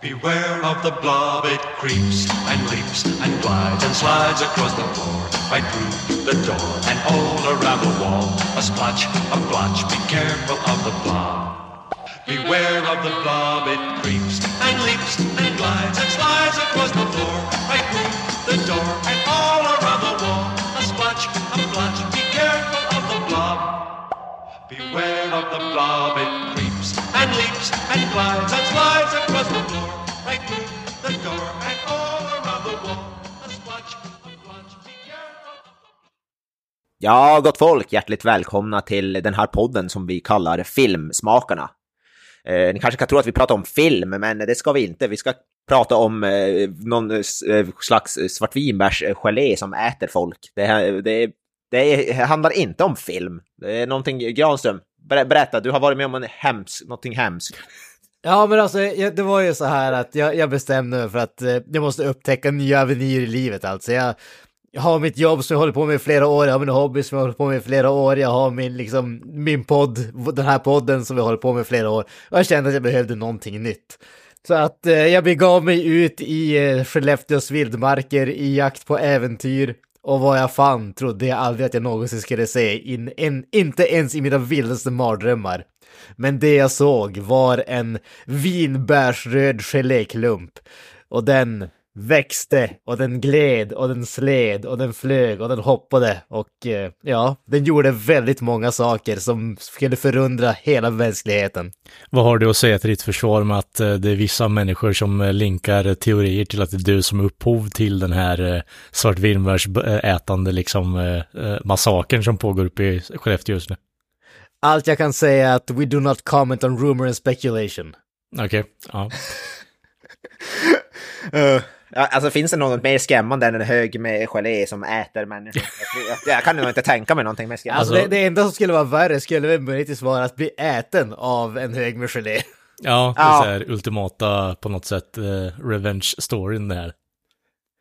Beware of the blob, it creeps and leaps and glides and slides across the floor, right through the door and all around the wall. A splotch, a blotch, be careful of the blob. Beware of the blob, it creeps and leaps and glides and slides across the floor, right through the door and all around the wall. A splotch, a blotch, be careful of the blob. Beware of the blob, it creeps and leaps and glides and slides across the floor, right through the door and all around the wall. A splotch, a blotch. Ja, gott folk, hjärtligt välkomna till den här podden som vi kallar Filmsmakarna. Eh, ni kanske kan tro att vi pratar om film, men det ska vi inte. Vi ska prata om eh, någon eh, slags svartvinbärsgelé som äter folk. Det, det, det handlar inte om film. Det är någonting, Granström, ber, berätta, du har varit med om en hemsk, någonting hemskt. Ja, men alltså, det var ju så här att jag, jag bestämde mig för att eh, jag måste upptäcka nya avenyer i livet. Alltså, jag, jag har mitt jobb som jag håller på med i flera år, jag har min hobby som jag håller på med i flera år, jag har min, liksom, min podd, den här podden som jag håller på med i flera år. Och jag kände att jag behövde någonting nytt. Så att eh, jag begav mig ut i eh, Skellefteås vildmarker i jakt på äventyr. Och vad jag fan trodde jag aldrig att jag någonsin skulle se, in, en, inte ens i mina vildaste mardrömmar. Men det jag såg var en vinbärsröd geléklump. Och den växte och den gled och den sled och den flög och den hoppade och eh, ja, den gjorde väldigt många saker som skulle förundra hela mänskligheten. Vad har du att säga till ditt försvar med att eh, det är vissa människor som eh, linkar teorier till att det är du som är upphov till den här svartvinbärsätande liksom massakern som pågår uppe i Skellefteå just nu? Allt jag kan säga är att we do not comment on rumor and speculation. Okej, ja. Uh, alltså finns det något mer skrämmande än en hög med gelé som äter människor? Jag, jag, kan nog inte tänka mig någonting mer skrämmande. Alltså, Alltså- det, det enda som skulle vara värre skulle väl möjligtvis vara att bli äten av en hög med gelé. Ja, det är Ja. så här ultimata på något sätt eh, revenge-storyn det här.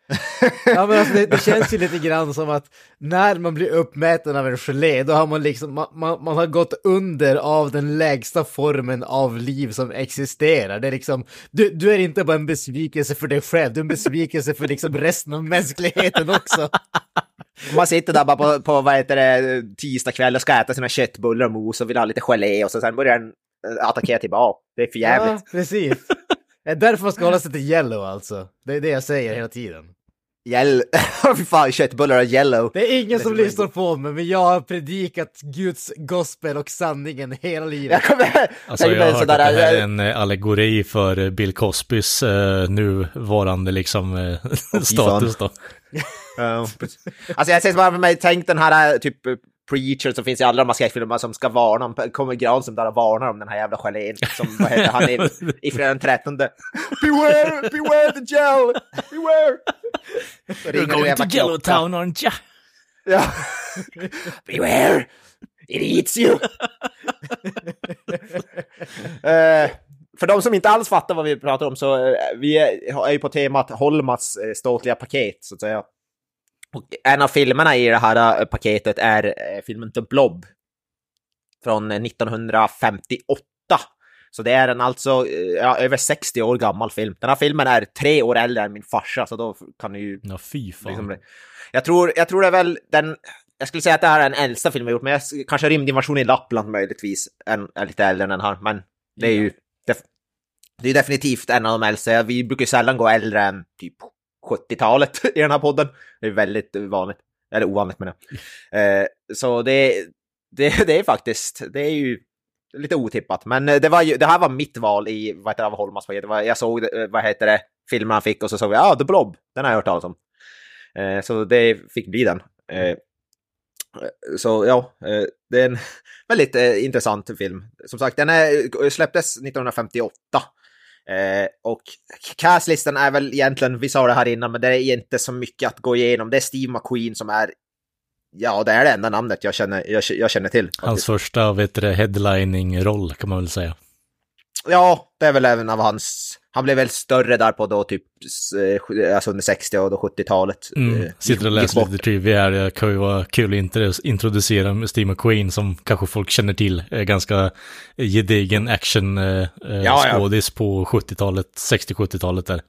Ja men alltså det, det känns ju lite grann som att när man blir uppmäten av en gelé, då har man liksom, man, man, man har gått under av den lägsta formen av liv som existerar. Det är liksom, du, du är inte bara en besvikelse för dig själv, du är en besvikelse för liksom resten av mänskligheten också. Man sitter där bara på, på vad heter det, tisdag kväll och ska äta sina köttbullar och mos och vill ha lite gelé och så sen börjar den eh, attackera tillbaka. Det är för jävligt. Ja, precis. Det är därför man ska hålla sig till yellow alltså. Det är det jag säger hela tiden. Yellow. Fy fan, köttbullar och yellow. Det är ingen Det som lyssnar på mig, men jag har predikat Guds gospel och sanningen hela livet. Jag kommer... Alltså jag har hört att det sådär, här är en eh, allegori för eh, Bill Cosbys eh, nuvarande liksom eh, status då. Ja, precis. alltså jag ser bara för mig, tänk den här eh, typ preacher som finns i alla de här skräckfilmerna som ska varna om, kommer Granström där och varnar om den här jävla gelén som, vad heter han, i, i fredag den 13. Beware, beware the gel, beware! Så ringer det jävla klockan. aren't you? Ja. beware, it eats you! Eh, för de som inte alls fattar vad vi pratar om så eh, vi är, är ju på temat Holmas uh, ståtliga paket så att säga. Och en av filmerna i det här eh, paketet är eh, filmen The Blob från eh, 1958. Så det är en alltså eh, ja, över 60 år gammal film. Den här filmen är tre år äldre än min farsa, så då kan ni ju Ja, fy fan. Liksom, jag, tror, jag tror det är väl den... Jag skulle säga att det här är den äldsta filmen jag gjort, men jag, kanske Rymdinvasion i Lappland möjligtvis är, är lite äldre än den här. Men det är ju def, det är definitivt en av de äldsta. Vi brukar ju sällan gå äldre än typ 70-talet i den här podden. Det är väldigt vanligt. Eller ovanligt menar jag. Eh, så det, det, det är faktiskt, det är ju lite otippat. Men eh, det, var ju, det här var mitt val i vad heter det, av Holmas paket. Jag såg, eh, vad heter det, filmen han fick och så såg jag, ja, ah, The Blob, den har jag hört talas om. Eh, så det fick bli den. Eh, så ja, eh, det är en väldigt intressant film. Som sagt, den är, släpptes 1958. Eh, och castlistan är väl egentligen, vi sa det här innan, men det är inte så mycket att gå igenom. Det är Steve McQueen som är, ja, det är det enda namnet jag känner, jag, jag känner till. Hans första, vet du, det, headlining-roll kan man väl säga. Ja, det är väl även av hans... Han blev väl större där på då typ, eh, alltså under 60 och då 70-talet. Mm. Eh, Sitter och läser lite trivia här. Det kan ju vara kul att introducera Steve McQueen som kanske folk känner till. Eh, Ganska gedigen action eh, Ja, ja. på 70-talet, 60-70-talet där.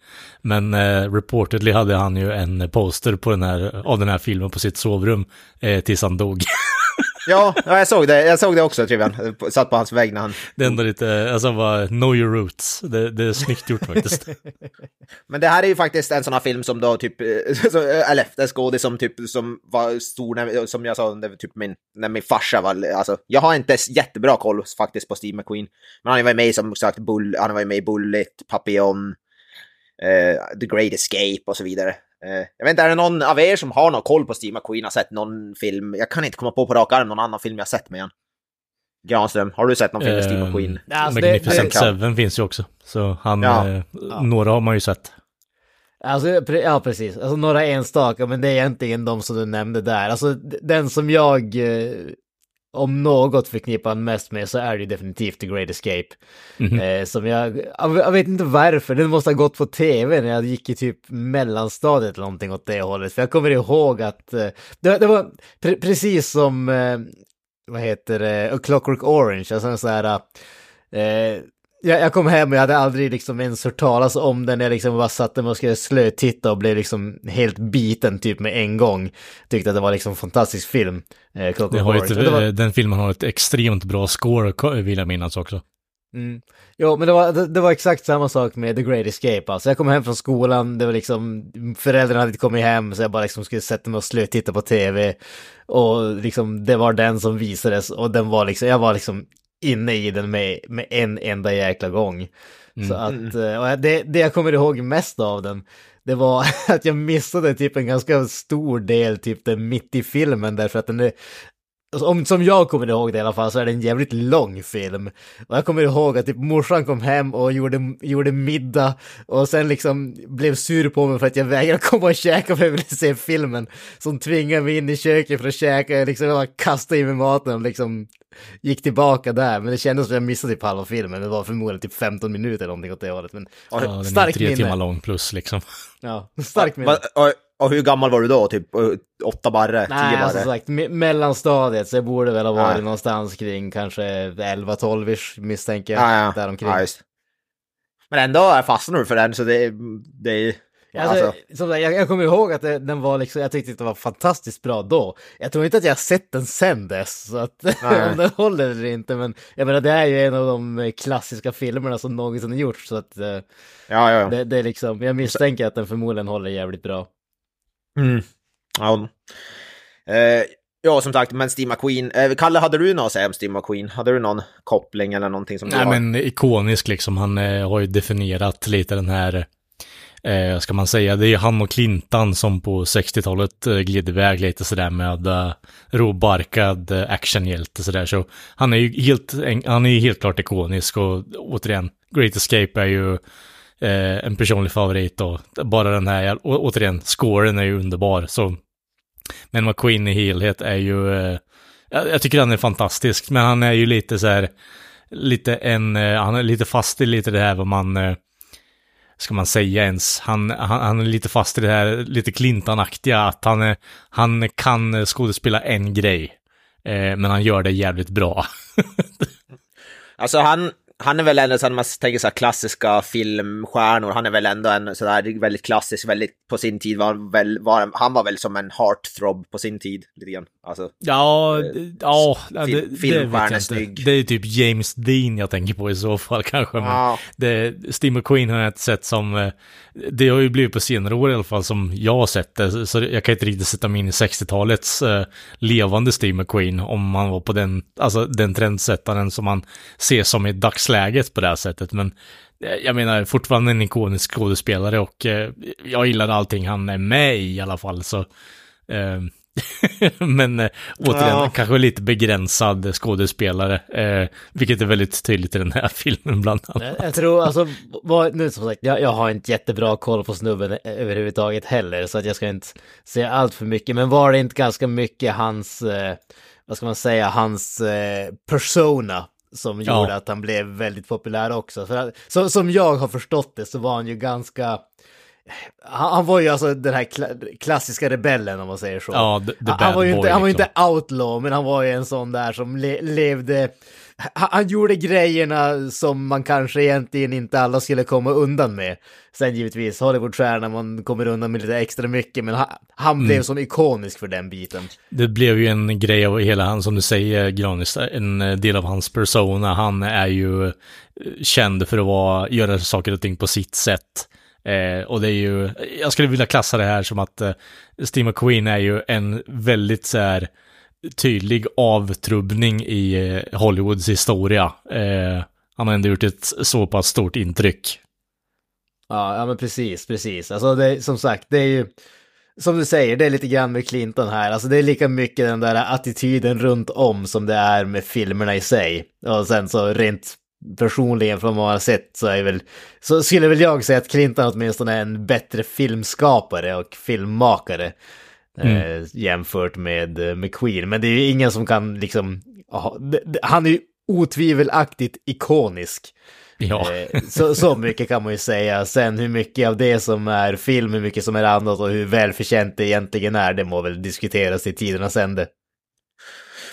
Men eh, reportedly hade han ju en poster på den här, av den här filmen på sitt sovrum eh, tills han dog. Ja, ja, jag såg det. Jag såg det också, Trivian. Satt på hans vägg när han... det enda lite, alltså bara, know your roots. Det, det är snyggt gjort faktiskt. Men det här är ju faktiskt en sån här film som då typ, eh, eh, eller en skådis som typ, som var stor, när, som jag sa, när typ min, när min farsa var, alltså, jag har inte jättebra koll faktiskt på Steve McQueen. Men han var ju med i som sagt, Bull, han var ju med i Bullet, Papillon, eh, The Great Escape och så vidare. Eh, jag vet inte, är det någon av er som har någon koll på Steve McQueen, har sett någon film? Jag kan inte komma på på rak arm någon annan film jag sett med han. Granström, har du sett någon film med Steve Eh, McQueen? Alltså, det- Magnificent Seven finns ju också. Så han, Ja. eh, några har man ju sett. Alltså, ja precis. Alltså några enstaka, men det är egentligen de som du nämnde där. Alltså den som jag, eh, om något förknippar mest med så är det ju definitivt The Great Escape. Mhm. Eh, som jag, jag, jag vet inte varför, den måste ha gått på tv när jag gick i typ mellanstadiet eller någonting åt det hållet. För jag kommer ihåg att eh, det, det var pre- precis som, eh, vad heter det, A Clockwork Orange, alltså en sån här, eh, jag, jag kom hem och jag hade aldrig liksom ens hört talas om den. Jag liksom bara satte mig och skulle slötitta och blev liksom helt biten typ med en gång. Tyckte att det var liksom en fantastisk film. Eh, Clockwork Orange. ett, var- Den filmen har ett extremt bra score, vill jag minnas också. Mm. Jo, men det var, det, det var exakt samma sak med The Great Escape. Alltså jag kom hem från skolan, det var liksom, föräldrarna hade inte kommit hem, så jag bara liksom skulle sätta mig och slötitta på tv. Och liksom, det var den som visades och den var liksom, jag var liksom inne i den med, med en enda jäkla gång. Så att, eh, och det, det jag kommer ihåg mest av den, det var att jag missade typ en ganska stor del, typ den mitt i filmen, därför att den är, om, som jag kommer ihåg det i alla fall så är det en jävligt lång film. Och jag kommer ihåg att typ morsan kom hem och gjorde, gjorde middag och sen liksom blev sur på mig för att jag vägrade komma och käka för jag ville se filmen. Som tvingade mig in i köket för att käka, jag liksom jag bara kastade i mig maten och liksom gick tillbaka där. Men det kändes som att jag missade typ halva filmen, det var förmodligen typ 15 minuter eller någonting åt det hållet. Men Ja, den är starkt tre minne. timmar lång plus liksom. Ja, starkt minne. Och, hur gammal var du då? Typ eh, åtta barre? Tio Nej, barre? alltså som sagt, me- mellanstadiet, så jag borde väl ha varit Ja. någonstans kring kanske 11-12ish misstänker jag. Ja, ja. Däromkring. ja. Men ändå fastnar du för den, så det, det är... Alltså, Alltså, som sagt, jag, jag kommer ihåg att det, den var liksom, jag tyckte att det var fantastiskt bra då. Jag tror inte att jag har sett den sen dess, så att Nej. om den håller eller inte, men jag menar det är ju en av de klassiska filmerna som någonsin har gjorts, så att eh, ja, ja, ja. det, det är liksom, jag misstänker att den förmodligen håller jävligt bra. Mm. ja. Eh, ja, som sagt, men Steve McQueen. Eh, Kalle, hade du något att säga om Steve McQueen? Hade du någon koppling eller någonting som du Nej har? men ikonisk liksom, han eh, har ju definierat lite den här, eh, ska man säga, det är ju han och Clintan som på 60-talet eh, gled iväg lite sådär med eh, råbarkad eh, actionhjälte sådär. Så han är ju helt, han är helt klart ikonisk och återigen, Great Escape är ju eh, en personlig favorit och bara den här, å, återigen, scoren är ju underbar. Så, men McQueen i helhet är ju, eh, jag, jag tycker han är fantastisk, men han är ju lite så här, lite en, eh, han är lite fast i lite det här vad man, eh, ska man säga ens, han, han, han är lite fast i det här lite Clintan-aktiga, att han, eh, han kan skådespela en grej, eh, men han gör det jävligt bra. Alltså han, han är väl ändå, så när man tänker så här klassiska filmstjärnor, han är väl ändå en sådär väldigt klassisk, väldigt på sin tid var väl, var, han var väl som en heartthrob på sin tid, lite grann. Alltså, Ja, ja, det, det snygg. Det är typ James Dean jag tänker på i så fall kanske. Ja. det, Steve McQueen har jag inte sett som, eh, det har ju blivit på senare år i alla fall som jag har sett det. Så jag kan inte riktigt sätta mig in i 60-talets eh, levande Steve McQueen om man var på den, alltså den trendsättaren som man ser som i dagsläget på det här sättet. Men eh, jag menar fortfarande en ikonisk skådespelare och eh, jag gillar allting han är med i i alla fall. Så eh, Men eh, återigen, Ja. kanske lite begränsad skådespelare, eh, vilket är väldigt tydligt i den här filmen bland annat. Jag, jag tror alltså, vad, nu som sagt, jag, jag har inte jättebra koll på snubben eh, överhuvudtaget heller, så att jag ska inte säga allt för mycket, men var det inte ganska mycket hans, eh, vad ska man säga, hans eh, persona som Ja. gjorde att han blev väldigt populär också. För att, så, som jag har förstått det så var han ju ganska... Han, var ju alltså den här kla, klassiska rebellen om man säger så. Ja, the, the han, var ju boy, inte, han var liksom. inte outlaw, men han var ju en sån där som le, levde... Han, gjorde grejerna som man kanske egentligen inte alla skulle komma undan med. Sen givetvis, Hollywoodstjärna, man kommer undan med lite extra mycket, men han, han Mm. blev som ikonisk för den biten. Det blev ju en grej av hela han, som du säger Granis, en del av hans persona. Han är ju eh, känd för att vara, göra saker och ting på sitt sätt. Eh, och det är ju, jag skulle vilja klassa det här som att eh, Steve McQueen är ju en väldigt så här tydlig avtrubbning i eh, Hollywoods historia. Eh, han har ändå gjort ett så pass stort intryck. Ja, ja men precis, precis. Alltså det, som sagt, det är ju, som du säger, det är lite grann med Clinton här. Alltså det är lika mycket den där attityden runt om som det är med filmerna i sig. Och sen så rent personligen från vad man har sett så är väl, så skulle väl jag säga att Clinton åtminstone är en bättre filmskapare och filmmakare. Eh, jämfört med, eh, med Queen. Men det är ju ingen som kan liksom, aha, han är ju otvivelaktigt ikonisk. Ja, Eh, Så, så mycket kan man ju säga. Sen hur mycket av det som är film, hur mycket som är annat och hur välförtjänt det egentligen är, det må väl diskuteras i tidernas ände.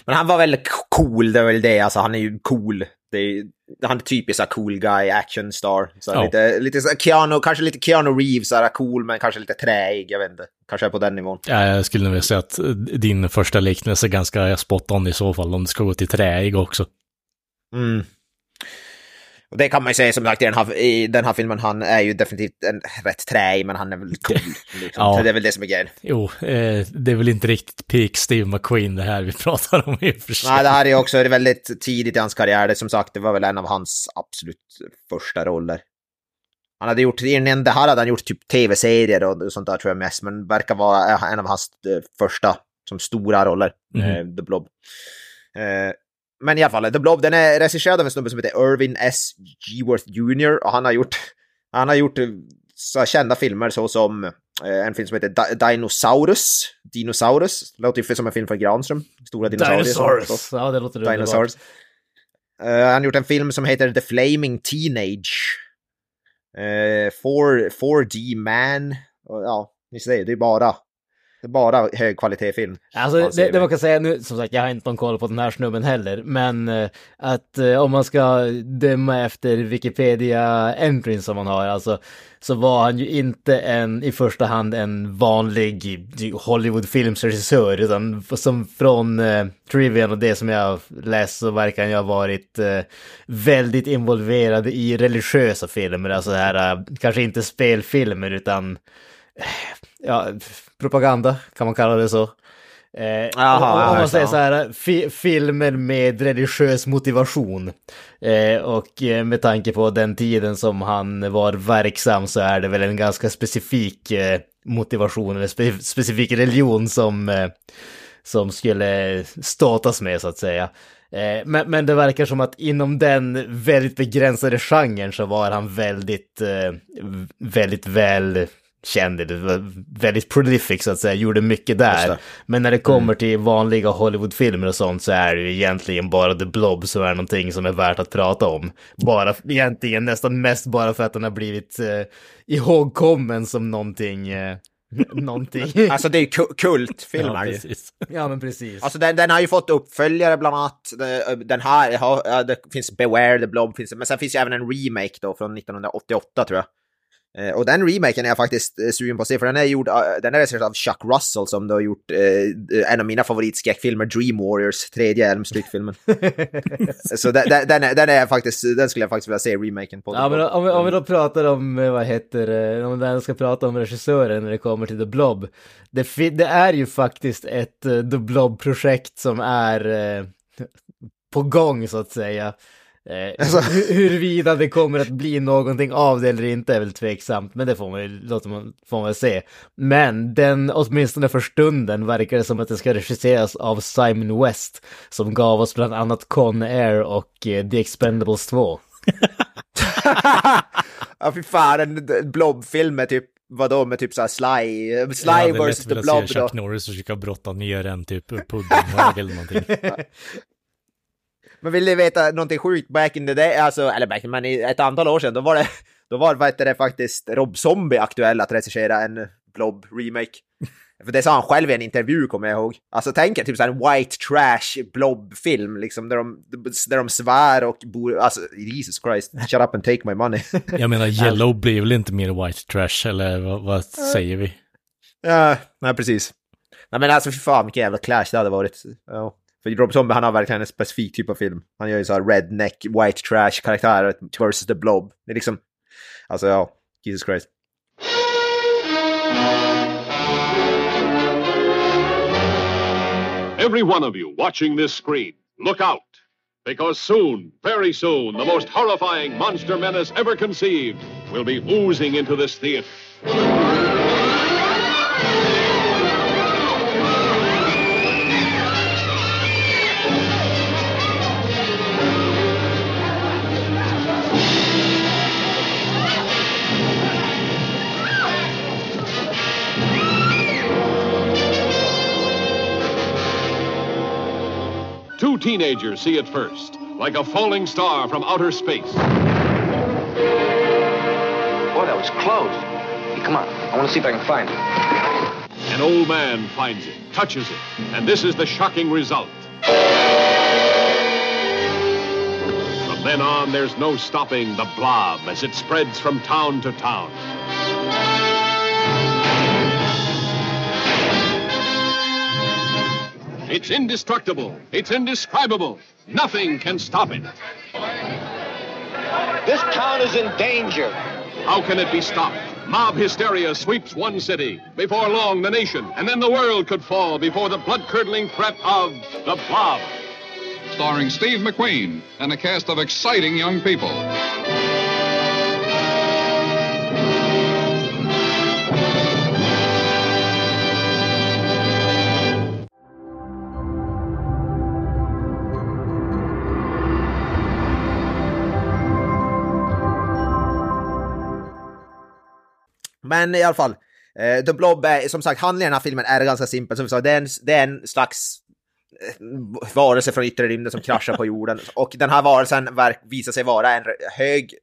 Men han var väl cool, det är väl det. Alltså han är ju cool. Det är, han är typisk så här cool guy, action star. Så Ja. lite, lite så Keanu, kanske lite Keanu Reeves, så här cool men kanske lite träig, jag vet inte. Kanske är på den nivån. Ja, jag skulle nog säga att din första liknelse är ganska spot on i så fall, om du ska gå till träig också. Mm. Och det kan man ju säga som sagt i den här, i den här filmen, han är ju definitivt en rätt träig, men han är väl cool. Liksom. Ja. Det är väl det som är grejen. Jo, eh, det är väl inte riktigt peak Steve McQueen det här vi pratar om i och för sig. Nej, det här är ju också väldigt tidigt i hans karriär. Det, som sagt, det var väl en av hans absolut första roller. Han hade gjort, innan det här hade han gjort typ tv-serier och sånt där tror jag mest, men verkar vara en av hans eh, första som stora roller, Mhm. eh, The Blob. Eh, men i alla fall, The Blob, den är regisserad av en snubbe som heter Irvin S. Geworth Jr. och han har gjort, han har gjort eh, så kända filmer såsom eh, en film som heter Di- Dinosaurus. Dinosaurus, låter ju som en film för Granström. Stora dinosaurier. Dinosaurs! Ja, det låter. Dinosaurs. Eh, han har gjort en film som heter The Flaming Teenage. Uh, 4D Man. Och, ja, ni ser, det är bara, det är bara högkvalitetsfilm. Alltså det, det man kan säga nu, som sagt, jag har inte någon koll på den här snubben heller, men eh, att eh, om man ska döma efter Wikipedia-entrin som man har, alltså, så var han ju inte en, i första hand en vanlig Hollywood-filmsregissör, utan som från eh, Trivian och det som jag läst så verkar han ju ha varit eh, väldigt involverad i religiösa filmer, alltså här, eh, kanske inte spelfilmer utan ja, propaganda kan man kalla det så. Eh, Jaha, om- man säger så här, fi, filmer med religiös motivation. Eh, och eh, med tanke på den tiden som han var verksam så är det väl en ganska specifik eh, motivation eller spe, specifik religion som, eh, som skulle ståtas med så att säga. Eh, Men, men det verkar som att inom den väldigt begränsade genren så var han väldigt, eh, väldigt väl känd, eller var väldigt prolific så att säga, gjorde mycket där. Men när det kommer till vanliga Hollywoodfilmer och sånt så är det ju egentligen bara The Blob som är någonting som är värt att prata om. Bara, egentligen nästan mest bara för att den har blivit eh, ihågkommen som någonting, eh, någonting. Alltså det är ju ku- kultfilmer. Ja, ju. ja men precis. Alltså den, den har ju fått uppföljare bland annat. Det- Den här, ja, det finns Beware the Blob, finns, men sen finns ju även en remake då från 1988 tror jag. Eh, Och den remaken är jag faktiskt eh, sugen på att se, för den är gjord, eh, den är regisserad av Chuck Russell som då har gjort eh, en av mina favoritskräckfilmer, Dream Warriors, tredje Elm Street-filmen. Så den, den, den, är, den är faktiskt, den skulle jag faktiskt vilja se remaken på. Ja, men om, vi- om vi då pratar om, vad heter det, om den ska prata om regissören när det kommer till The Blob. Det, det är ju faktiskt ett The Blob-projekt som är eh, på gång så att säga. Eh, Alltså- hu- huruvida det kommer att bli någonting av det eller inte är väl tveksamt, men det får man ju låter man, får man se. Men den, åtminstone för stunden, verkar det som att det ska regisseras av Simon West, som gav oss bland annat Con Air och eh, The Expendables 2. ja, fy fan, en Blob-film med typ, vadå, med typ såhär Sly, Sly Jag hade lätt vs. The velat Blob se då. Chuck Norris försöka brotta ner en typ puddinghög eller någonting. Men vill ni veta någonting sjukt back in the day, alltså, eller back, men i ett antal år sedan, då var det, då var vad heter det faktiskt Rob Zombie aktuell att regissera en Blob-remake. För det sa han själv i en intervju, kommer jag ihåg. Alltså tänk er typ såhär en white trash blob-film, liksom, där de, där de svär och bor... Alltså, Jesus Christ, shut up and take my money. Jag menar, Yellow blir väl inte mer white trash, eller vad, vad säger vi? ja, nej precis. Nej men alltså fy fan vilken jävla clash det hade varit. Ja. För Rob Zombie han har verkligen en specifik typ av film. Han gör ju så här redneck, white trash karaktärer versus the blob. Det är liksom... Alltså ja, Jesus Christ. Every one of you watching this screen, look out. Because soon, very soon, the most horrifying monster menace ever conceived will be oozing into this theater. Two teenagers see it first, like a falling star from outer space. Boy, that was close. Hey, come on. I want to see if I can find it. An old man finds it, touches it, and this is the shocking result. From then on, there's no stopping the blob as it spreads from town to town. It's indestructible. It's indescribable. Nothing can stop it. This town is in danger. How can it be stopped? Mob hysteria sweeps one city. Before long, the nation, and then the world could fall before the blood-curdling threat of the Blob. starring Steve McQueen and a cast of exciting young people. Men i alla fall, eh, The Blob är, som sagt, handlingen i den här filmen är ganska simpel. Som vi sa, det är en, det är en slags eh, varelse från yttre rymden som kraschar på jorden. Och den här varelsen verk, visar sig vara en hög,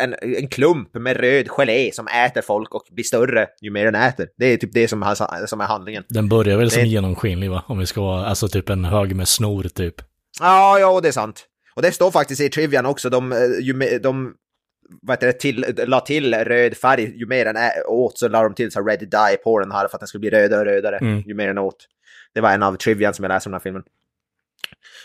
en, en klump med röd gelé som äter folk och blir större ju mer den äter. Det är typ det som, har, som är handlingen. Den börjar väl som Det- genomskinlig va? Om vi ska vara, alltså typ en hög med snor typ. Ja, ja, det är sant. Och det står faktiskt i trivian också, de, eh, ju de vad heter det, till, la till röd färg, ju mer den åt så la de till så red dye på den här för att den skulle bli rödare och rödare Mm. ju mer den åt. Det var en av trivian som jag läste om den här filmen.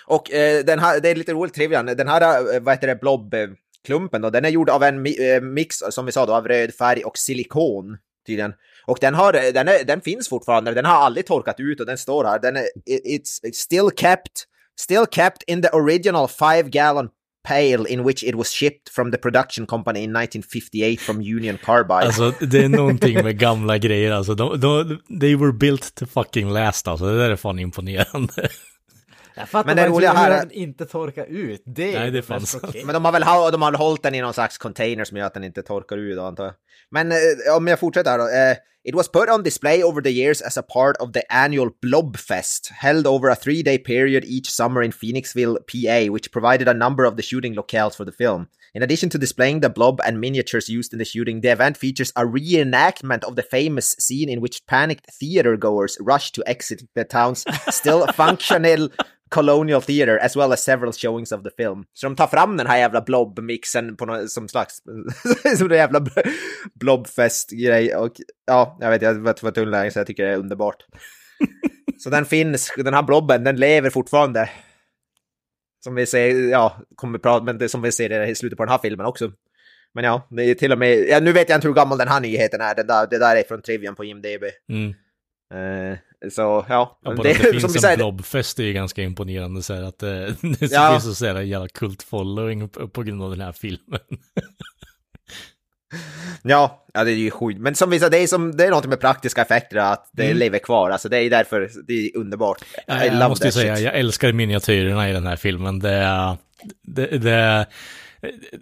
Och eh, den här, det är lite roligt trivian, den här, eh, vad heter det, blob-klumpen då, den är gjord av en mi- eh, mix, som vi sa då, av röd färg och silikon tydligen. Och den, har, den, är, den finns fortfarande, den har aldrig torkat ut och den står här. Den är, it- it's still kept, still kept in the original five gallon pail in which it was shipped from the production company in 1958 from Union Carbide. Alltså det är någonting med gamla grejer alltså. De, de, they were built to fucking last alltså. Det där är fan imponerande. Jag fattar Men det roliga här är- inte torkar ut. Det är Nej, det är mest fan sant. chockerande. Men de har väl ha- de har hållit den i någon slags container som gör att den inte torkar då antar jag. Men eh, om jag fortsätter här då. Eh, it was put on display over the years as a part of the annual Blobfest, held over a three day period each summer in Phoenixville, PA, which provided a number of the shooting locales for the film. In addition to displaying the blob and miniatures used in the shooting, the event features a reenactment of the famous scene in which panicked theater goers rush to exit the town's still functional Colonial Theatre as well as several showings of the film. Så de tar fram den här jävla blob-mixen på någon, som slags som en jävla blobfest-grej och ja, jag vet, jag var var tunnläge så jag tycker det är underbart. så den finns, den här blobben, den lever fortfarande. Som vi ser, ja, kommer prata, men det som vi ser i slutet på den här filmen också. Men ja, det är till och med, ja, nu vet jag inte hur gammal den här nyheten är, det där, det där är från Trivian på IMDB. Mm. Eh, så ja, Ja, det, det som finns vi en säger, blobfest är ju ganska imponerande så här att eh, det Ja. finns så säga jävla kult following på, på grund av den här filmen. Ja, ja, det är ju sjukt. Men som vi sa, det är, som, det är något med praktiska effekter, att det Mm. lever kvar. Alltså det är därför det är underbart. I Jag, måste ju säga, shit. jag älskar miniatyrerna i den här filmen. Det är, det, det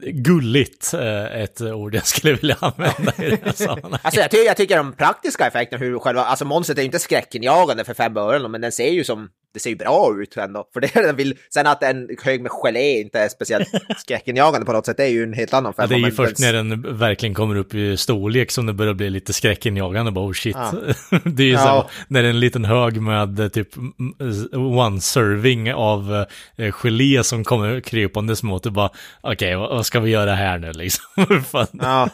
gulligt, eh, ett ord jag skulle vilja använda i det här sammanhanget. Alltså jag, tycker, jag tycker de praktiska effekterna, hur själva, alltså monstret är ju inte skräckinjagande för fem ören, men den ser ju som, det ser ju bra ut ändå. För det är den vill, sen att en hög med gelé inte är speciellt skräckinjagande på något sätt, det är ju en helt annan Ja, femma. det är ju först när den verkligen kommer upp i storlek som det börjar bli lite skräckinjagande. Bara, oh shit. Ja. det är ju Ja. så när det är en liten hög med eh, typ mm, one serving av eh, gelé som kommer krypandes mot det bara, okej, vad, vad ska vi göra här nu liksom? Ja.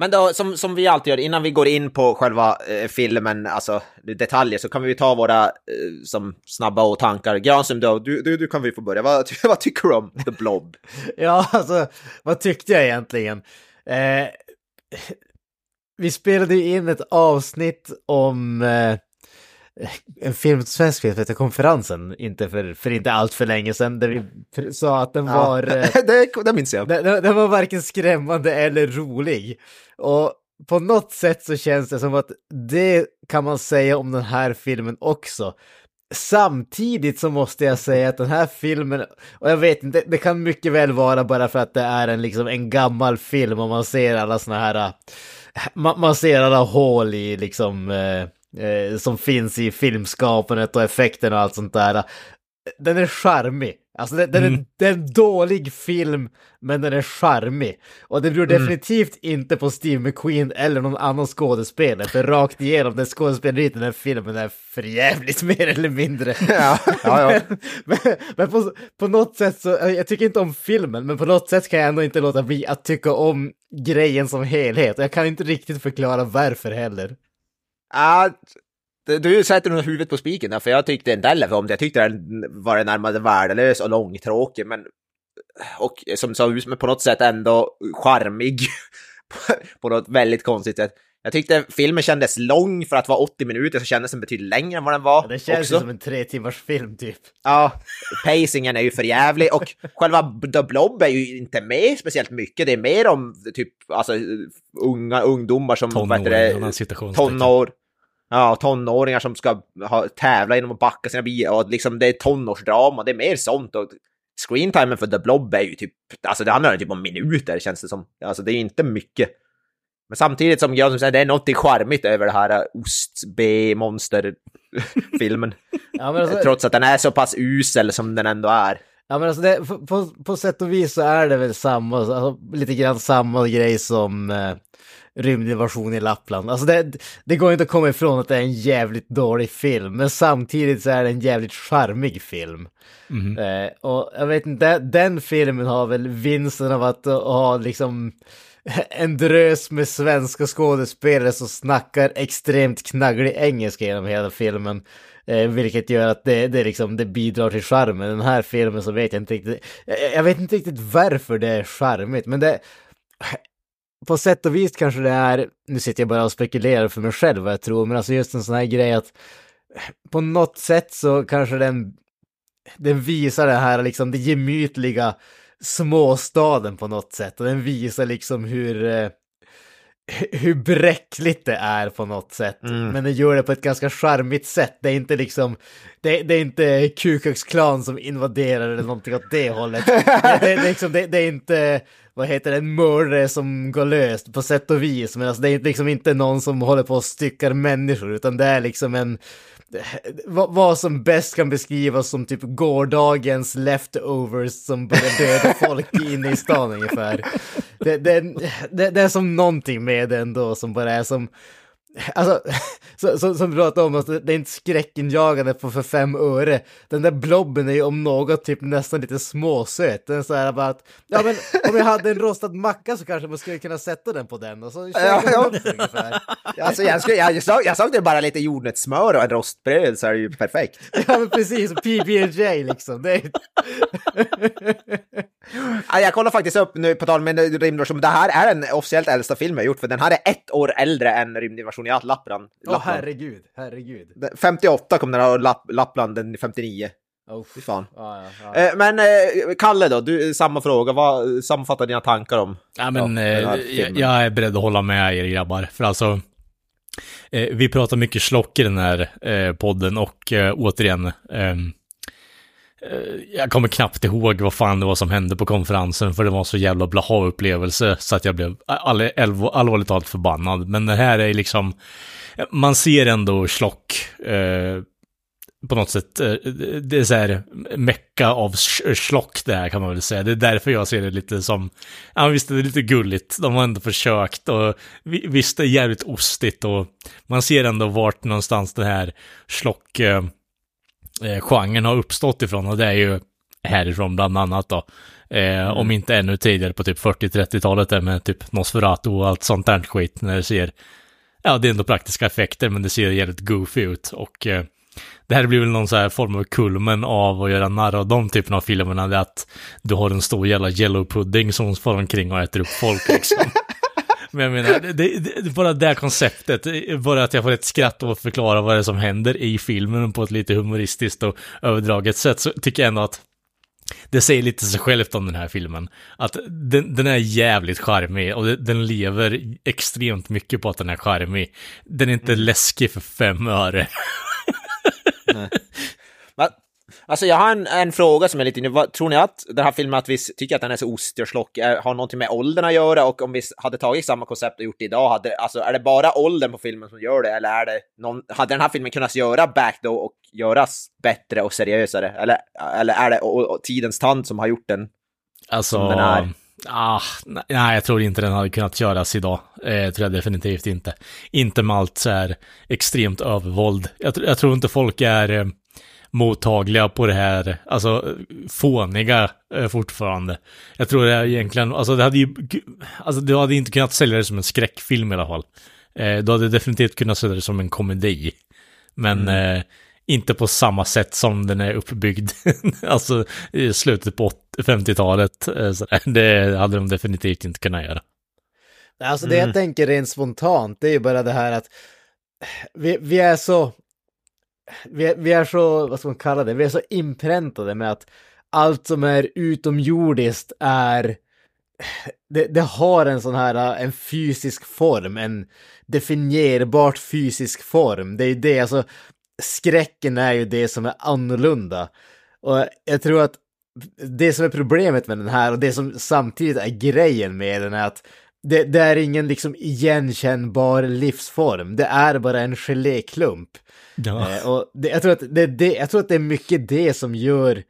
Men då, som, som vi alltid gör, innan vi går in på själva eh, filmen, alltså detaljer, så kan vi ta våra eh, som snabba och tankar. Granström, då, du, du, du kan vi få börja. Vad, vad tycker du om The Blob? Ja, alltså vad tyckte jag egentligen? Eh, vi spelade ju in ett avsnitt om eh, en film, svensk film som heter Konferensen, inte för, för inte allt för länge sedan, där vi sa att den var... Eh, det, det minns jag. den, den var varken skrämmande eller rolig. Och på något sätt så känns det som att det kan man säga om den här filmen också. Samtidigt så måste jag säga att den här filmen, och jag vet inte, det kan mycket väl vara bara för att det är en, liksom, en gammal film och man ser alla såna här, äh, man, man ser alla hål i liksom, eh, eh, som finns i filmskapandet och effekten och allt sånt där. Den är charmig. Alltså den, den, är, det är en dålig film, men den är charmig. Och det beror definitivt inte på Steve McQueen eller någon annan skådespelare, för rakt igenom, den skådespeleriet i den här filmen är för jävligt mer eller mindre. Ja, ja, ja. Men, men, men på, på något sätt så, jag tycker inte om filmen, men på något sätt kan jag ändå inte låta bli att tycka om grejen som helhet. Och jag kan inte riktigt förklara varför heller. Ja, du- sätter nog huvudet på spiken där, för jag tyckte inte heller om det. Jag tyckte den var närmare värdelös och långtråkig, men och som sa men på något sätt ändå charmig på något väldigt konstigt sätt. Jag tyckte filmen kändes lång för att vara 80 minuter, så kändes den betydligt längre än vad den var. Det känns också. som en tre timmars film typ. Ja, pacingen är ju för jävlig och själva The Blob är ju inte med speciellt mycket. Det är mer om typ alltså, unga ungdomar som vad heter Tonåringarna, det, citationstecken. tonår, ja, tonåringar som ska ha, tävla genom att backa sina bilar och liksom det är tonårsdrama. Det är mer sånt och screentimen för The Blob är ju typ, alltså det handlar ju typ om minuter känns det som. Alltså det är inte mycket. Men samtidigt som jag som säger, det är något charmigt över det här ost-B-monster-filmen. Ja, alltså, Trots att den är så pass usel som den ändå är. Ja men alltså det, på, på, sätt och vis så är det väl samma, alltså, lite grann samma grej som eh, rymdinvasion i Lappland. Alltså det, det går inte att komma ifrån att det är en jävligt dålig film, men samtidigt så är det en jävligt charmig film. Eh, och jag vet inte, den filmen har väl vinsten av att ha liksom en drös med svenska skådespelare som snackar extremt knagglig engelska genom hela filmen. Eh, vilket gör att det, det, liksom, det bidrar till charmen. Den här filmen så vet jag inte riktigt, jag, jag vet inte riktigt varför det är charmigt, men det på sätt och vis kanske det är, nu sitter jag bara och spekulerar för mig själv vad jag tror, men alltså just en sån här grej att på något sätt så kanske den, den visar det här liksom det gemytliga småstaden på något sätt och den visar liksom hur eh, hur bräckligt det är på något sätt. Men den gör det på ett ganska charmigt sätt. Det är inte liksom, det, det är inte Ku Klux Klan som invaderar eller någonting åt det hållet. Det, det, det, är liksom, det, det är inte, vad heter det, en mördare som går löst på sätt och vis. Men alltså det är liksom inte någon som håller på och styckar människor, utan det är liksom en, vad, som bäst kan beskrivas som typ gårdagens leftovers som börjar döda folk inne i stan ungefär. Det, det, det, det är som någonting med det ändå som bara är som, Alltså, så, så, som pratade om, alltså, det är inte skräckinjagande på för fem öre. Den där blobben är ju om något typ nästan lite småsöt. Den är så här bara att, ja men om jag hade en rostad macka så kanske man skulle kunna sätta den på den och så Ja, ja. ungefär. Alltså, jag, skulle, jag, jag, sa, jag sa det bara lite jordnötssmör och en rostbröd så är det ju perfekt. Ja men precis, PB&J liksom. Det är, Ja, jag kollar faktiskt upp nu på tal med rymdinvasion. Det här är den officiellt äldsta filmen jag gjort för den här är ett år äldre än rymdinvasion i Lappland. åh Lappland. herregud, herregud. 58 kom den här och Lapp, Lappland den 59. Oh, Fy fan. ja, ja, ja. Eh, men eh, Kalle då, du, samma fråga. Vad sammanfattar dina tankar om? Ja, men Ja, eh, jag, jag är beredd att hålla med er grabbar. För alltså, eh, vi pratar mycket slock i den här eh, podden och eh, återigen, ehm, eh, Eh, jag kommer knappt ihåg vad fan det var som hände på konferensen för det var så jävla blaha upplevelse så att jag blev all, all, allvarligt talat förbannad. Men det här är liksom, man ser ändå slock. Eh, på något sätt, eh, det är så här mecka av schlock det här kan man väl säga. Det är därför jag ser det lite som, ja visst det är lite gulligt, de har ändå försökt och visst det är jävligt ostigt och man ser ändå vart någonstans det här schlock eh, eh, genren har uppstått ifrån och det är ju härifrån bland annat då. Eh, Om inte ännu tidigare på typ 40-30-talet där med typ Nosferatu och allt sånt där skit när det ser, ja det är ändå praktiska effekter men det ser jävligt goofy ut och eh, det här blir väl någon så här form av kulmen av att göra narr av de typerna av filmerna, det är att du har en stor jävla yellow pudding som far omkring och äter upp folk liksom. Men jag menar, det, det, bara det här konceptet, bara att jag får ett skratt att förklara vad det är som händer i filmen på ett lite humoristiskt och överdraget sätt, så tycker jag ändå att det säger lite sig självt om den här filmen. Att den, den är jävligt charmig och den lever extremt mycket på att den är charmig. Den är inte läskig för fem öre. Alltså jag har en, en fråga som är lite inne. Tror ni att den här filmen, att vi tycker att den är så ostig och slock, har någonting med åldern att göra? Och om vi hade tagit samma koncept och gjort det idag, hade, alltså, är det bara åldern på filmen som gör det? Eller är det någon, hade den här filmen kunnat göra back då och göras bättre och seriösare? Eller, eller är det och, och tidens tand som har gjort den? Alltså, Som den är. Ah, nej, jag tror inte den hade kunnat göras idag. Eh, tror jag definitivt inte. Inte med allt så här extremt övervåld. Jag, jag tror inte folk är eh, mottagliga på det här, alltså fåniga eh, fortfarande. Jag tror det egentligen, alltså det hade ju, alltså du hade inte kunnat sälja det som en skräckfilm i alla fall. Eh, du hade definitivt kunnat sälja det som en komedi. Men eh, inte på samma sätt som den är uppbyggd. alltså i slutet på 80 50-talet. Eh, det hade de definitivt inte kunnat göra. Alltså det jag tänker rent spontant, det är ju bara det här att vi, vi är så, vi, är- vi är så, vad ska man kalla det, vi är så inpräntade med att allt som är utomjordiskt är, det, det har en sån här, eh, en fysisk form, en definierbart fysisk form. Det är ju det, alltså skräcken är ju det som är annorlunda. Och jag tror att det som är problemet med den här och det som samtidigt är grejen med den är att det, det är ingen liksom igenkännbar livsform. Det är bara en geléklump. Ja. Eh, och det, jag, tror att det, det, jag tror att det är mycket det som gör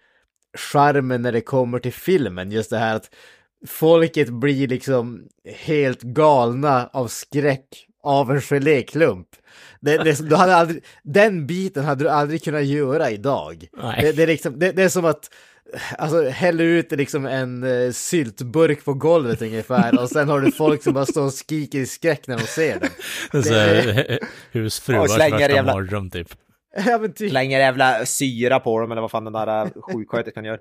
charmen när det kommer till filmen. Just det här att folket blir liksom helt galna av skräck av en geléklump. Det, det, du hade aldrig, den biten hade du aldrig kunnat göra idag. Nej. Det, det, är liksom, det är som att Alltså häller ut liksom en uh, syltburk på golvet ungefär och sen har du folk som bara står och skriker i skräck när de ser den. Så, här, husfruars värsta jävla- mardröm typ. Ja men typ. Slänger jävla syra på dem eller vad fan den där äh, sjuksköterskan gör.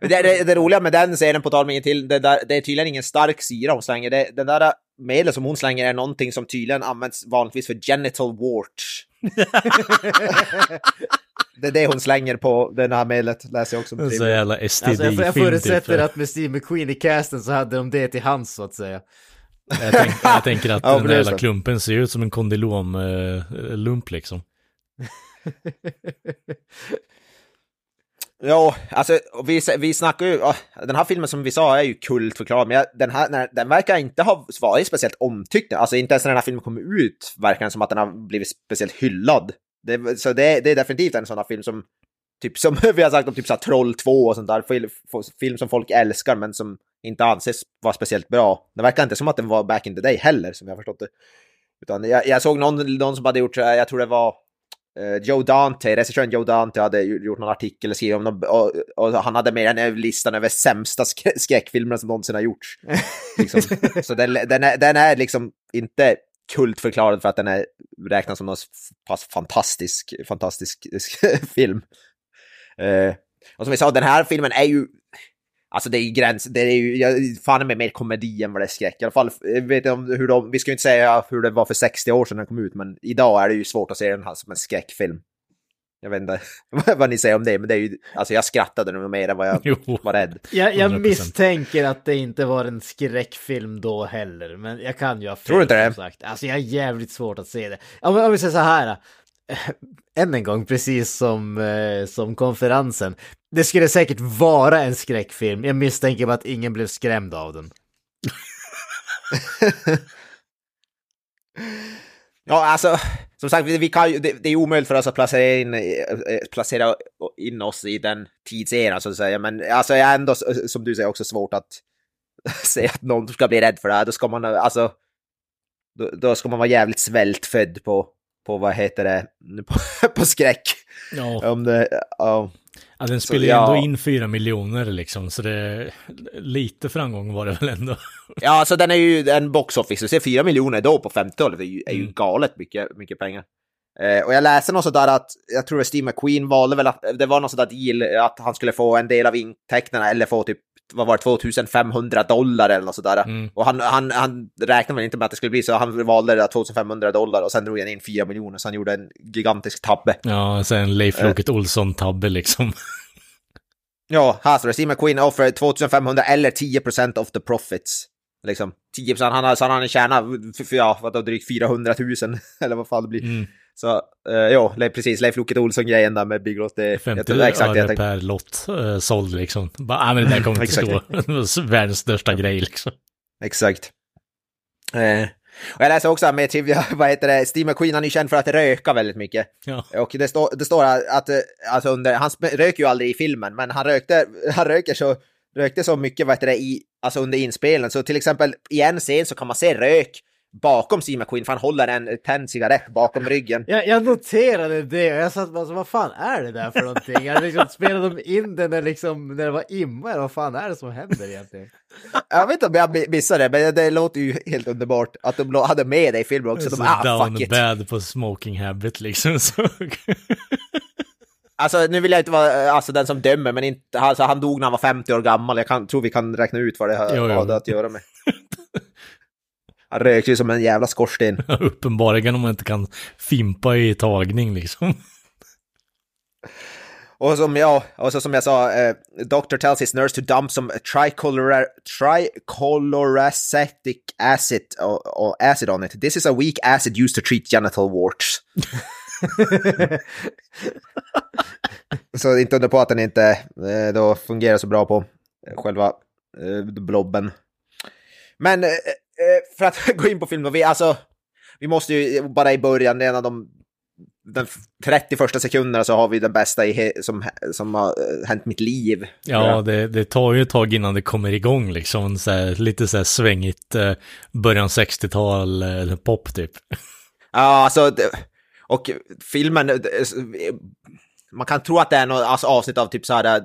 Det, det, det roliga med den scenen, på tal om till, det, där, det är tydligen ingen stark syra hon slänger. Det, den där medlet som hon slänger är någonting som tydligen används vanligtvis för genital warts. det är det hon slänger på det här medlet, läser jag också. på Så jävla Alltså jag, jag STD-film förutsätter typ. att med Steve McQueen i casten så hade de det till hands så att säga. Jag, tänk, jag tänker att Ja, den där jävla klumpen ser ut som en kondylomlump liksom. Ja, alltså vi, vi snackar ju, ah, den här filmen som vi sa är ju kultförklarad, men den, här, den verkar inte ha varit speciellt omtyckt. Alltså inte ens när den här filmen kom ut verkar den som att den har blivit speciellt hyllad. Det, så det, det är definitivt en sån här film som, typ som vi har sagt om typ så Troll 2 och sånt där, film, film som folk älskar men som inte anses vara speciellt bra. Det verkar inte som att den var back in the day heller, som jag förstått det. Utan jag, jag såg någon, någon som hade gjort, eh, jag tror det var eh, Joe Dante, regissören Joe Dante hade gjort någon artikel och skrivit om dem, och, och han hade med den här listan över sämsta sk- skräckfilmer som någonsin har gjorts. Liksom. Så den, den, är, den är liksom inte kultförklarad för att den är räknad som någon pass fantastisk, fantastisk film. Eh, och som vi sa, den här filmen är ju Alltså det är ju gräns, det är ju jag, fan med mer komedi än vad det är skräck. I alla fall, eh, vet om hur de, vi ska ju inte säga hur det var för 60 år sedan den kom ut, men idag är det ju svårt att se den här som en skräckfilm. Jag vet inte vad ni säger om det, men det är ju, alltså jag skrattade nog mer än vad jag Jo. var rädd. Jag, jag 100%. misstänker att det inte var en skräckfilm då heller, men jag kan ju ha fel. Tror du inte det? Sagt. Alltså jag har jävligt svårt att se det. Om, om vi säger så här, eh, än en gång, precis som, eh, som konferensen. Det skulle säkert vara en skräckfilm, jag misstänker bara att ingen blev skrämd av den. Ja, alltså, som sagt, vi, kan, ju- det, det är omöjligt för oss att placera in, eh, eh, placera in oss i den tidseran så att säga. Men alltså, jag är ändå, s- som du säger, också svårt att säga att någon ska bli rädd för det här. Då ska man, eh, alltså, då, då ska man vara jävligt svältfödd på, på vad heter det, på, på skräck. Ja, Om det, ja. Ja den så, spelar ju ja. ändå in fyra miljoner liksom, så det... Lite framgång var det väl ändå. ja, alltså den är ju en box office, så 4 miljoner då på 50-talet är ju, är ju Mm. galet mycket, mycket pengar. Eh, och jag läste något sådär att, jag tror att Steve McQueen valde väl att, det var något sådär deal att han skulle få en del av intäkterna eller få typ, vad var det, 2500 dollar eller något sådär. Mm. Och han, han, han räknade väl inte med att det skulle bli så, han valde det där 2500 dollar och sen drog han in 4 miljoner, så han gjorde en gigantisk tabbe. Ja, sen Leif Eh. Loket Olsson-tabbe liksom. Ja, här står det, Steve McQueen offer 2500 eller 10% of the profits. Liksom 10%, han har, så han har f- f- ja, vadå, drygt 400 000 eller vad fan det blir. Mm. Så, eh, ja, precis, Leif Loket Olsson-grejen där med Big Lot, det, 50 jag exakt, jag öre tänkte, per lott eh, såld liksom. Bara, ah, men det där kommer inte stå. Världens största grej liksom. exakt. Eh, och jag läser också med trivia, vad heter det, Steve McQueen han är känd för att röka väldigt mycket. Ja. Och det, står det står att, alltså under, han röker ju aldrig i filmen, men han rökte, han röker så, rökte så mycket, vad heter det, i, alltså under inspelningen. Så till exempel i en scen så kan man se rök bakom Steve McQueen, för han håller en tänd cigarett bakom ryggen. Jag, jag noterade det och jag satt bara så, vad fan är det där för någonting? Jag liksom, spelade de in det när, liksom, när det var imma eller vad fan är det som händer egentligen? Jag vet inte om jag mi- missade det, men det, det låter ju helt underbart att de hade med det i filmen också. De, Så ah, down fuck it. bad på smoking habit liksom. Så. Alltså nu vill jag inte vara alltså, den som dömer, men inte, alltså, han dog när han var 50 år gammal. Jag kan, tror vi kan räkna ut vad det har- att göra med. Han rökte ju som en jävla skorsten. Uppenbarligen om man inte kan fimpa i tagning liksom. Och som jag, och så som jag sa, eh, Doctor tells his nurse to dump some tricolor, tricoloracetic acid, or, or acid on it. This is a weak acid used to treat genital warts. så inte under på att den inte eh, då fungerar så bra på själva eh, blobben. Men eh, för att gå in på filmen, vi, alltså, vi måste ju bara i början, det är en av de den 30 första sekunderna så har vi den bästa i som, som har eh, hänt mitt liv. Ja, det, det tar ju ett tag innan det kommer igång liksom. Så här, lite så här svängigt, eh, början 60-tal eh, pop typ. Ja, alltså, och filmen, det- man kan tro att det är något alltså, avsnitt av typ så här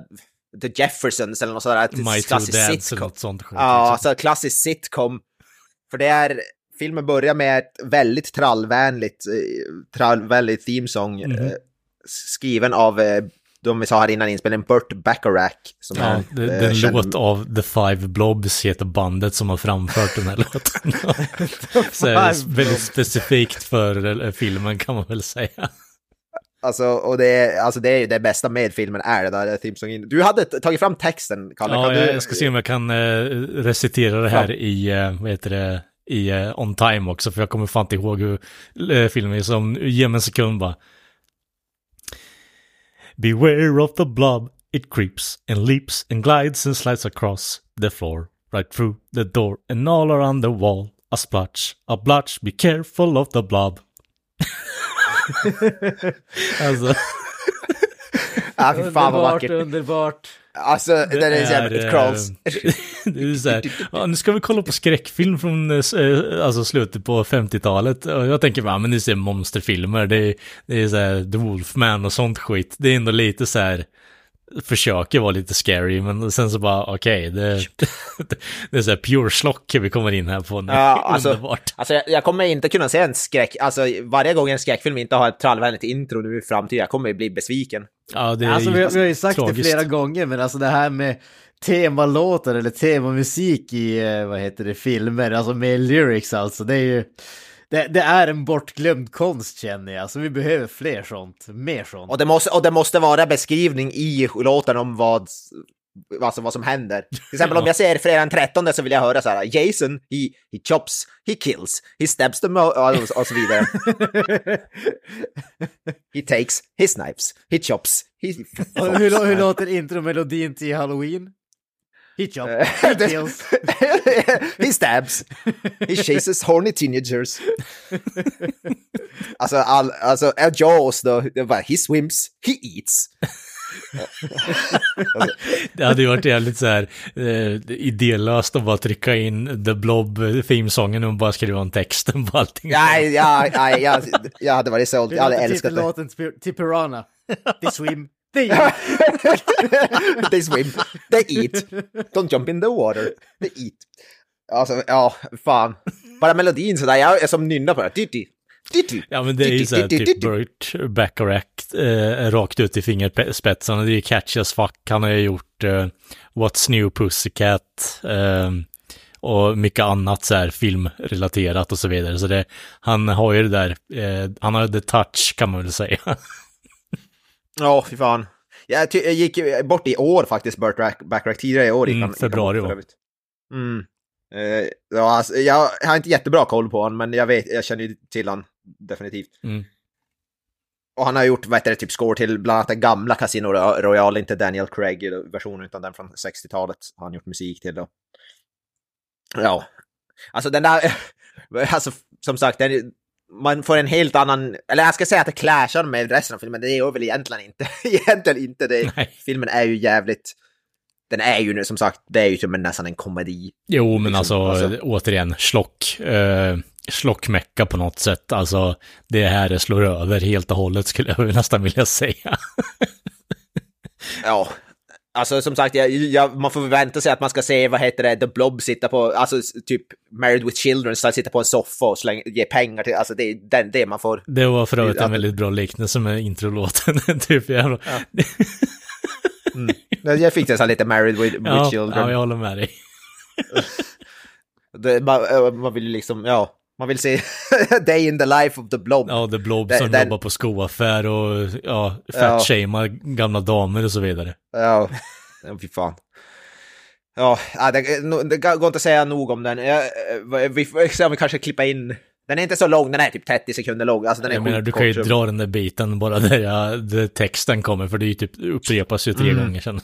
The Jeffersons eller något sådär. My Two Dads eller något sånt. Ja, liksom. så klassisk sitcom. För det är, filmen börjar med ett väldigt trallvänligt, eh, trallvänligt themesång Mhm. eh, skriven av, eh, de vi sa här innan inspelningen, Burt Bacharach. Som Ja, är, det, eh, den känd- låt av The Five Blobs heter bandet som har framfört den här låten. Så väldigt specifikt för filmen kan man väl säga. Alltså, och det är, alltså det är ju det bästa med filmen är det där themesången. Du hade tagit fram texten, Kalle. Ja, kan jag, du... jag ska se om jag kan eh, recitera det här Ja. i, eh, vad heter det, i eh, On Time också, för jag kommer fan inte ihåg hur eh, filmen är, som, ge mig en sekund bara. Beware of the blob, it creeps and leaps and glides and slides across the floor, right through the door and all around the wall. A splotch, a blotch, be careful of the blob. alltså, Ah, fy fan vad underbart, vackert. underbart. Alltså, det, är så jävla, it crawls. eh, det är så här, ja, nu ska vi kolla på skräckfilm från eh, alltså slutet på 50-talet. Och jag tänker bara, men det är monsterfilmer, det är, det är så här The Wolfman och sånt skit. Det är ändå lite så här, försöker vara lite scary, men sen så bara, okej, det, det är så här pure slock vi kommer in här på nu. Ja, alltså, Underbart. alltså jag, jag kommer inte kunna se en skräck, alltså varje gång en skräckfilm inte har ett trallvänligt intro nu i framtiden, jag kommer bli besviken. Ja, det är Alltså, vi, vi har ju sagt det tragiskt. flera gånger, men alltså det här med temalåtar eller temamusik i, eh, vad heter det, filmer, alltså med lyrics alltså, det är ju... Det, det är en bortglömd konst känner jag, så vi behöver fler sånt, mer sånt. Och det måste, och det måste vara beskrivning i låten om vad, alltså vad som händer. Till exempel om jag ser fredag den 13 så vill jag höra så här, Jason, he, he chops, he kills, he stabs them och, och, och så vidare. he takes his knives, he chops, he... Hur, hur låter intromelodin till Halloween? He chop, he kills. he stabs, he chases horny teenagers. Alltså, all, alltså Jaws då, det bara he swims, he eats. Det hade ju varit jävligt så här eh, idélöst att bara trycka in The Blob themesången och bara skriva om texten på allting. Nej, ja, ja, jag, jag hade varit såld, jag hade älskat det. låten till, till Piranha. They swim. They eat. they swim, they eat, don't jump in the water, they eat. Alltså, ja, fan. Bara melodin sådär, jag är som nynnar på det. Didi, Ja men det är ju såhär typ. Burt Bacharach eh, rakt ut i fingerspetsarna. Det är ju catchy as fuck. Han har ju gjort eh, What's New Pussycat eh, och mycket annat så här filmrelaterat och så vidare. Så det, han har ju det där, eh, han har the touch kan man väl säga. Ja, fy fan. Jag, jag gick bort i år faktiskt, Burt Rack- Bacharach. Tidigare i år gick Mm, han. februari bort. Mm. Eh, ja, alltså, jag har inte jättebra koll på honom, men jag, vet, jag känner ju till honom definitivt. Mm. Och han har gjort, vad heter det, typ score till bland annat den gamla Casino Royale, inte Daniel Craig-versionen, utan den från 60-talet har han gjort musik till. Då. Ja, alltså den där, alltså som sagt, den, man får en helt annan, eller jag ska säga att det clashar med resten av filmen, det gör väl egentligen inte, egentligen inte det. Nej. Filmen är ju jävligt, den är ju nu som sagt, det är ju en, nästan en komedi. Jo, men Liksom, alltså, alltså- återigen, slock, eh, slockmecka på något sätt. Alltså, det här slår över helt och hållet skulle jag nästan vilja säga. Ja, alltså som sagt, jag, jag, man får vänta sig att man ska se, vad heter det, The Blob sitta på, alltså typ Married with Children, så sitta på en soffa och slänga, ge pengar till, alltså det är den, det man får. Det var för övrigt Ja, en det- väldigt bra liknelse med introlåten. typ, jag, ja, Jag fick nästan lite Married with, with ja, Children. jag håller med dig. Det, man, man vill ju liksom, ja, man vill se Day in the life of the Blob. Ja, The Blob som den- jobbar på skoaffär och ja, Ja. fat-shamar gamla damer och så vidare. Ja, ja fy fan. Ja, ja, det, det går inte att säga nog om den. Ja, eh, Vi får se om vi kanske klippa in. Den är inte så lång, den är typ 30 sekunder lång. Alltså den är Jag menar, du kan ju dra den där biten bara där, jag, där texten kommer, för det är ju typ upprepas ju tre Mm. gånger sedan.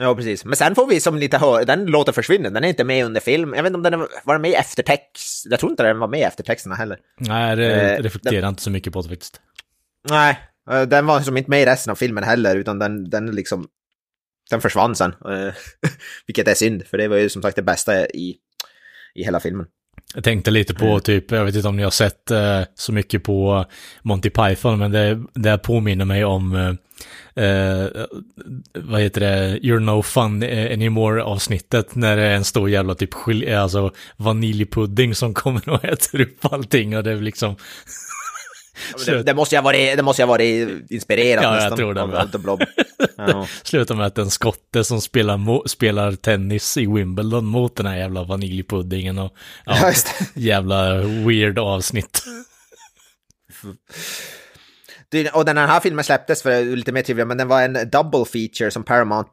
Ja, precis. Men sen får vi som lite höra, den låten försvinner, den är inte med under film. Jag vet inte om den var med i eftertext. Jag tror inte den var med i eftertexterna heller. Nej, det Eh, reflekterar inte så mycket på det faktiskt. Nej, eh, den var som inte med i resten av filmen heller, utan den, den liksom... Den försvann sen. eh, Vilket är synd, för det var ju som sagt det bästa i, i hela filmen. Jag tänkte lite på Mm. typ, jag vet inte om ni har sett eh, så mycket på Monty Python, men det, det påminner mig om, eh, eh, vad heter det, You're No Fun Anymore avsnittet, när det är en stor jävla typ gel- alltså vaniljpudding som kommer och äter upp allting och det är liksom, Det, det, måste ju ha varit, det måste ha varit inspirerat Ja, jag nästan tror det med. Ja. slutar med att en skotte som spelar, spelar tennis i Wimbledon mot den här jävla vaniljpuddingen och Ja, jävla weird avsnitt. Det- Och den här filmen släpptes för lite mer trivia, men den var en double feature som Paramount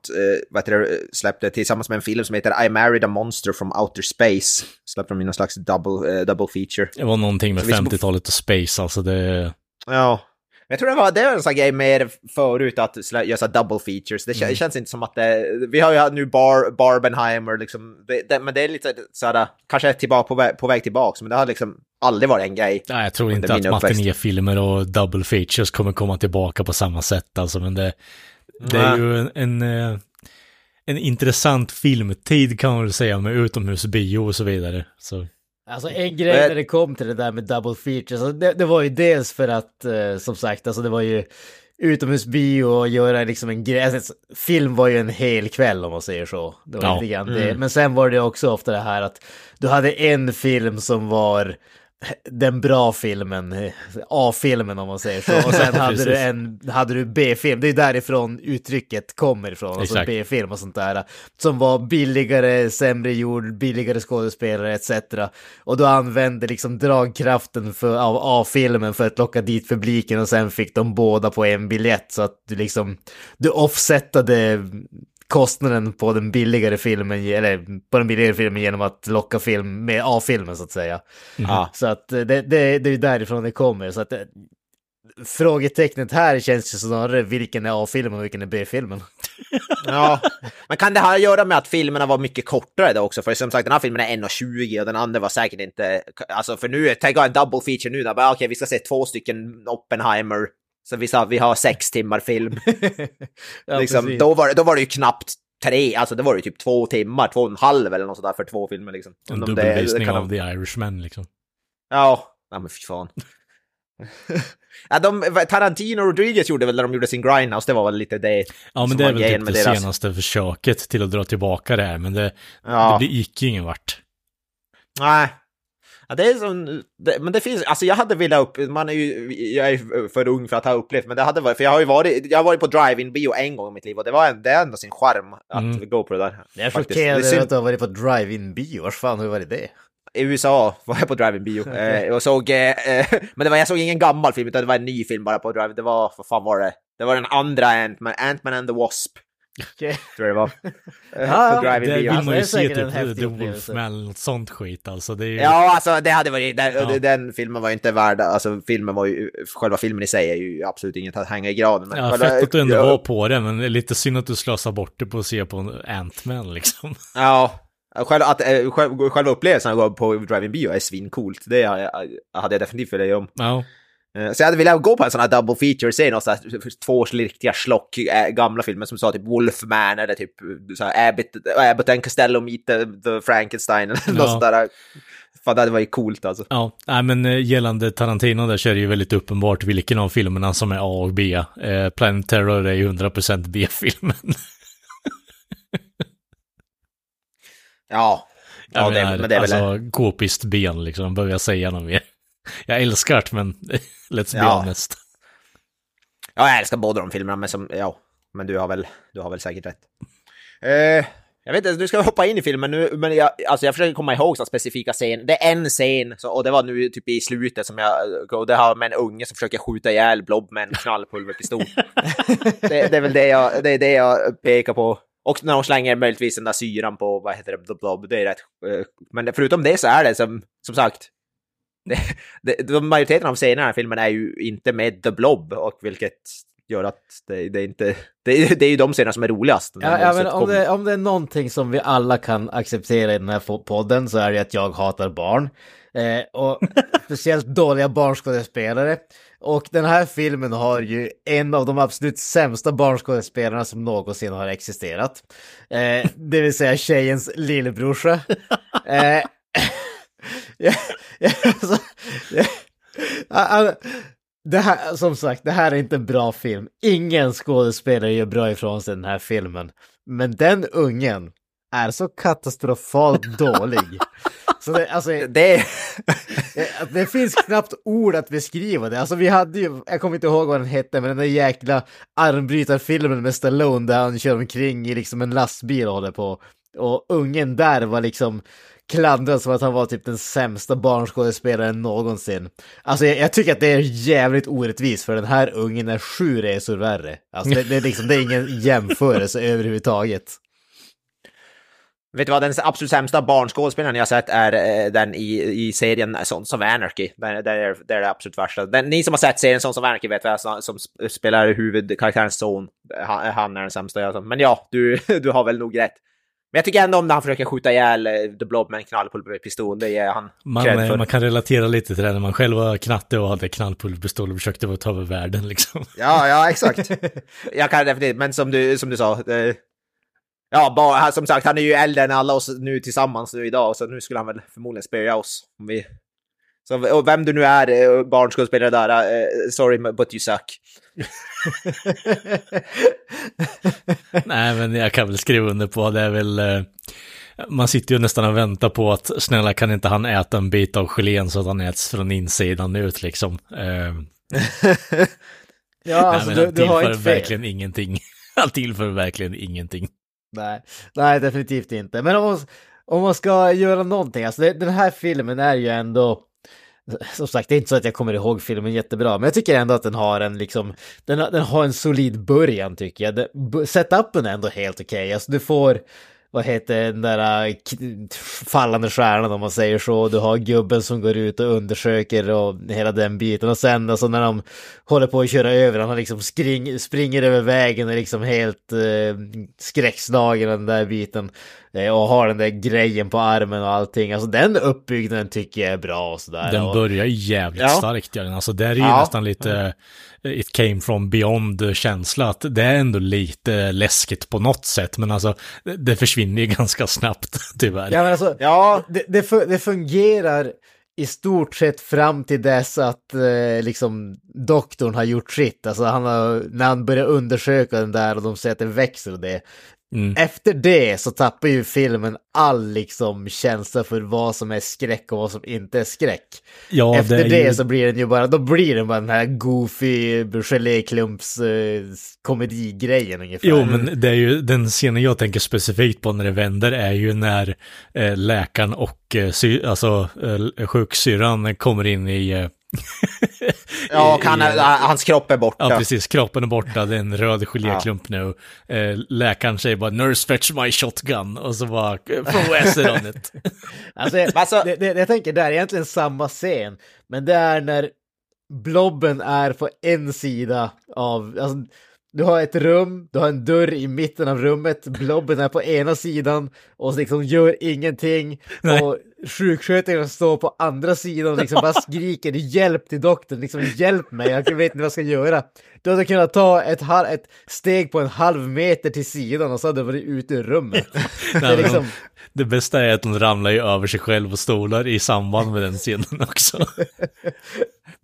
eh, det, släppte tillsammans med en film som heter I Married a Monster from Outer Space. Släppte de i någon slags double, eh, double feature. Det var någonting med Så vi ska- 50-talet och space, alltså det... Ja. Jag tror det var, det var en sån grej mer förut att göra så double features. Det, kä- Mm. känns inte som att det... Vi har ju nu Bar, Barbenheimer liksom. Det, det, men det är lite så här, kanske tillbaka, på, väg, på väg tillbaka, men det har liksom aldrig varit en grej. Nej, jag tror inte att matinéfilmer och double features kommer komma tillbaka på samma sätt alltså, men det, det är ju en, en, eh, en intressant filmtid kan man väl säga med utomhusbio och så vidare. Så, Alltså en grej när det kom till det där med double features, alltså det, det var ju dels för att, eh, som sagt, alltså det var ju utomhusbio och göra liksom en grej, alltså, film var ju en hel kväll om man säger så. Det var Ja. lite grann det. Men sen var det också ofta det här att du hade en film som var den bra filmen, A-filmen om man säger så. Och sen hade du en, hade du B-film, det är därifrån uttrycket kommer ifrån, alltså. B-film och sånt där. Som var billigare, sämre gjord, billigare skådespelare etc. Och då använde liksom dragkraften för, av A-filmen för att locka dit publiken och sen fick de båda på en biljett så att du liksom, du offsettade kostnaden på den billigare filmen, eller på den billigare filmen genom att locka film med A-filmen så att säga. Ja. Så att eh, det, det, det är ju därifrån det kommer. Så att, eh, frågetecknet här känns ju snarare vilken är A-filmen och vilken är B-filmen. Ja, men kan det att göra med att filmerna var mycket kortare då också? För som sagt, den här filmen är 1.20 och den andra var säkert inte... Alltså för nu, tänk en double feature nu, okej, vi ska se två stycken Oppenheimer. Så vi sa vi har sex timmar film. ja, liksom, då, var, då var det ju knappt tre, alltså det var ju typ två timmar, två och en halv eller något sådär för två filmer liksom. En det- dubbelvisning av de- The Irishman liksom. Ja, ja men fy fan. ja, de, Tarantino och Rodriguez gjorde väl när de gjorde sin Grindhouse, det var väl lite det. Ja, men det är var väl typ det deras- senaste försöket till att dra tillbaka det här, men det, Ja. det gick ju ingen vart. Nej. Ja, det är som, det, men det finns, alltså jag hade velat upp, man är ju, jag är för ung för att ha upplevt, men det hade varit, för jag har ju varit, jag har varit på drive-in bio en gång i mitt liv och det var en, det är ändå sin charm att Mm. gå på det där. Jag är chockerad att du har varit på drive-in bio. Vars fan har du varit det? I USA var jag på drive-in bio eh, och såg, eh, eh, men det var, jag såg ingen gammal film utan det var en ny film bara på drive Det var, vad fan var det? Det var den andra Ant-Man, Ant-Man and the Wasp, Okej. tror jag det var. Eh, Ja, på drive-in Där bio. vill man det ju se typ The. Wolfman eller något sånt skit alltså. Det är ju... Ja, alltså det hade varit, den, Ja. den filmen var ju inte värd, alltså filmen var ju, själva filmen i sig är ju absolut inget att hänga i granen. men Ja, själva- fett att du ändå ja, var på det, men det är lite synd att du slösar bort det på att se på en Ant-Man liksom. Ja, själva, att, eh, själva, upplevelsen att gå på drive-in bio är svincoolt. Det hade jag definitivt velat göra om. Ja, Eh, Så jag hade velat gå på en sån här double feature, se något sånt två riktiga slock, äh, gamla filmer som sa typ Wolfman eller typ så här, Abbott, Abbott and Costello meet the, the Frankenstein eller något Ja. sånt där. Fan, det hade varit coolt alltså. ja. Nej, men eh, gällande Tarantino där så är det ju väldigt uppenbart vilken av filmerna som är A och B. Eh, Planet Terror är ju 100% B-filmen. Ja. Ja, Jag det, menar, men det är väl... alltså k-pist ben liksom, behöver jag säga något mer? Jag älskar det, men let's be Ja. honest. Ja, jag älskar båda de filmerna, men som, ja, men du har väl, du har väl säkert rätt. Eh, jag vet inte, du ska hoppa in i filmen nu, men jag, alltså jag försöker komma ihåg så specifika scen. Det är en scen, så, och det var nu typ i slutet som jag, och det har med en unge som försöker skjuta ihjäl Blob med en knallpulverpistol. det, det är väl det jag, det är det jag pekar på. Och när de slänger möjligtvis den där syran på, vad heter det, Blob, det är rätt. eh, Men förutom det så är det som, som sagt, de majoriteten av scenerna i den här filmen är ju inte med The Blob, och vilket gör att det, det är inte... Det, är- det är ju de scenerna som är roligast. Ja, ja, men om, det, om det är någonting som vi alla kan acceptera i den här podden så är det att jag hatar barn. Eh, och speciellt dåliga barnskådespelare. Och den här filmen har ju en av de absolut sämsta barnskådespelarna som någonsin har existerat. Eh, det vill säga tjejens lillebrorsa. Eh, ja, ja, alltså, ja, det här, som sagt, det här är inte en bra film. Ingen skådespelare gör bra ifrån sig i den här filmen. Men den ungen är så katastrofalt dålig. Så det, alltså, Det, Det finns knappt ord att beskriva det. Alltså vi hade ju, jag kommer inte ihåg vad den hette, men den där jäkla armbrytarfilmen med Stallone där han kör omkring i liksom en lastbil och håller på. Och ungen där var liksom klandrad som att han var typ den sämsta barnskådespelaren någonsin. Alltså jag, jag tycker att det är jävligt orättvist för den här ungen är sju resor värre. Alltså det, det, är liksom, det är ingen jämförelse överhuvudtaget. vet du vad, den absolut sämsta barnskådespelaren jag sett är eh, den i, i serien Sons of Anarchy. Det, är, det är det absolut värsta. Den, ni som har sett serien Sons of Anarchy vet vad som sp- spelar huvudkaraktärens son. Han, han är den sämsta. Men ja, du, du har väl nog rätt. Men jag tycker ändå om när han försöker skjuta ihjäl eh, The Blob med en knallpulverpistol, det ger han Man, eh, för. man kan relatera lite till det när man själv var knatte och hade knallpulverpistol och försökte ta över världen liksom. Ja, ja, exakt. jag kan definitivt, men som du, som du sa. Det, ja, bara, som sagt, han är ju äldre än alla oss nu tillsammans nu idag, så nu skulle han väl förmodligen spöa oss. Om vi, så, och vem du nu är, eh, barnskådespelare där, eh, sorry but you suck. Nej, men jag kan väl skriva under på det är väl... eh, Man sitter ju nästan och väntar på att snälla kan inte han äta en bit av gelén så att han äts från insidan ut liksom. Eh, Ja, alltså nej, men du, du har inte fel. verkligen ingenting. Han tillför verkligen ingenting. Nej, nej definitivt inte. Men om man, om man ska göra någonting, alltså det, den här filmen är ju ändå, som sagt, det är inte så att jag kommer ihåg filmen jättebra, men jag tycker ändå att den har en liksom, den, har- den har en solid början tycker jag. Setupen är ändå helt okej, alltså du får, vad heter den där äh, fallande stjärnan om man säger så. Du har gubben som går ut och undersöker och hela den biten. Och sen alltså när de håller på att köra över, han liksom spring, springer över vägen och är liksom helt äh, eh, skräckslagen den där biten. Och har den där grejen på armen och allting. Alltså den uppbyggnaden tycker jag är bra och sådär. Den börjar ju jävligt Ja. starkt, gör den. Alltså där är ju Ja. nästan lite it came from beyond känsla, att det är ändå lite läskigt på något sätt, men alltså det- försvinner ju ganska snabbt, tyvärr. Ja men alltså, Ja, det, det fungerar i stort sett fram till dess att eh, liksom doktorn har gjort sitt. Alltså han har, när han börjar undersöka den där och de säger att det växer och det. Mm. Efter det så tappar ju filmen all liksom känsla för vad som är skräck och vad som inte är skräck. Ja, Efter det, ju- så blir den ju bara, då blir den bara den här goofy geléklumps eh, komedigrejen ungefär. Jo, men det är ju den scenen jag tänker specifikt på när det vänder är ju när eh, läkaren och eh, sy, alltså eh, sjuksyrran kommer in i... Ja han, i- hans kropp är borta. Ja, precis. Kroppen är borta, det är en röd geléklump nu. Eh, läkaren säger bara “Nurse fetch my shotgun” och så bara “Throw acid on it”. Alltså, jag, Alltså- det, det, jag tänker det är egentligen samma scen, men det är när blobben är på en sida av, alltså, du har ett rum, du har en dörr i mitten av rummet, blobben är på ena sidan och liksom gör ingenting Nej. och sjuksköterskan står på andra sidan och liksom bara skriker hjälp till doktorn, liksom hjälp mig, jag vet inte vad jag ska göra. Du hade kunnat ta ett, ett steg på en halv meter till sidan och så hade du varit ute ur rummet. det är men liksom... Det bästa är att hon ramlar ju över sig själv och stolar i samband med den scenen också.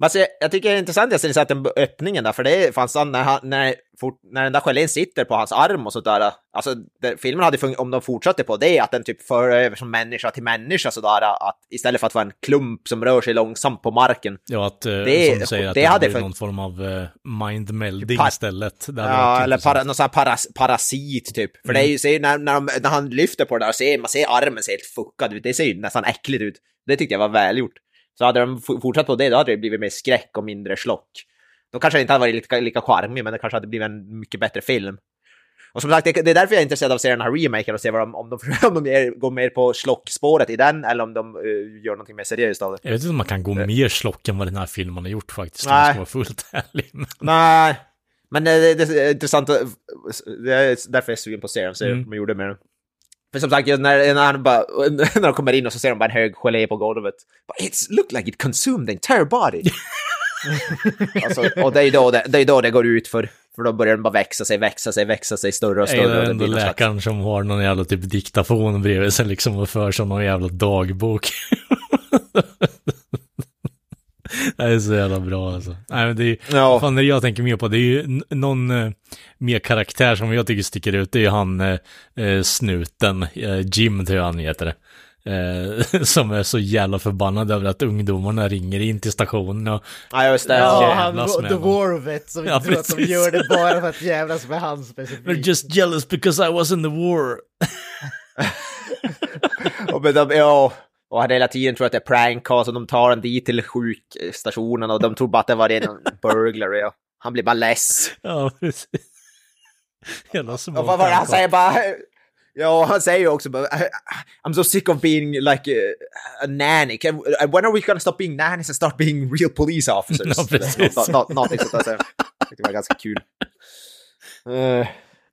Alltså, jag, jag tycker det är intressant jag ser att den öppningen där, för det fanns när, han, när, fort, när den där gelén sitter på hans arm och sådär. Alltså, det, filmen hade om de fortsatte på det, att den typ för över som människa till människa sådär, att istället för att vara en klump som rör sig långsamt på marken. Ja, att, eh, Det- som du säger, att det det, hade för- någon form av eh, mind melding Par- istället. Ja, eller para, någon sån här paras, parasit typ. För det är ju, ser, när, när, de, när han lyfter på det där, ser, man ser armen ser helt fuckad ut. Det ser ju nästan äckligt ut. Det tyckte jag var välgjort. Så hade de fortsatt på det, då hade det blivit mer skräck och mindre slock. Då kanske det inte hade varit lika, lika charmig, men det kanske hade blivit en mycket bättre film. Och som sagt, det, det är därför jag är intresserad av att se den här remaken och se vad de, om de, om de är, går mer på slockspåret i den eller om de eh, gör någonting mer seriöst av det. Jag vet inte om man kan gå mer slock än vad den här filmen har gjort faktiskt, om jag ska vara fullt ärlig. Men- Nej, men det, det, det är intressant. Det är därför jag är sugen på att se den, se Mm. hur de gjorde med den. För som sagt, när, när, han bara, när de kommer in och så ser de bara en hög gelé på golvet. But It's looked like it consumed the entire body. alltså, och det är då det, det, är då det går ut för. För då börjar den bara växa sig, växa sig, växa sig större och större. det ändå blir någon slags- läkaren som har någon jävla typ diktafon bredvid sig liksom och för som någon jävla dagbok. Det är så jävla bra alltså. Nej, men det är Ja. fan det jag tänker mer på, det är ju någon eh, mer karaktär som jag tycker sticker ut, det är ju han eh, eh, snuten, eh, Jim tror jag han heter det. Eh, som är så jävla förbannad över att ungdomarna ringer in till stationen och Ja, just det. Ja, Ja. han, med The honom. Warvet som Ja, tror att de precis. gör det bara för att jävlas med han specifikt. They're just jealous because I was in the war. Och, men de, ja, och han hela tiden tror att det är prank call, så de tar den dit till sjukstationen och de tror bara att det var en burglary. Och han blir bara less. Ja, precis. Jävla små Och vad var det han säger bara? Ja, han säger ju också bara I'm so sick of being like a, a nanny. Can, when are we gonna stop being nannies and start being real police officers? Ja, precis. Nå- nå- Någonting sånt där. Det var ganska kul. Eh,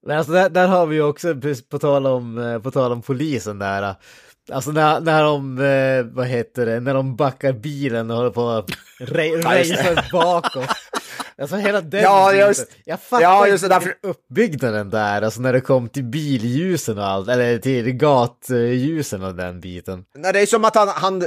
Men alltså där, där har vi ju också, på tal om, eh, på tal om polisen där. Alltså när, när de, eh, vad heter det, när de backar bilen och håller på att racea bakåt. Alltså hela den Ja, biten. just- Jag fattar ja, just inte det, vilken uppbyggnaden där, alltså när det kom till billjusen och allt, eller till gatljusen och den biten. Nej, det är som att han, han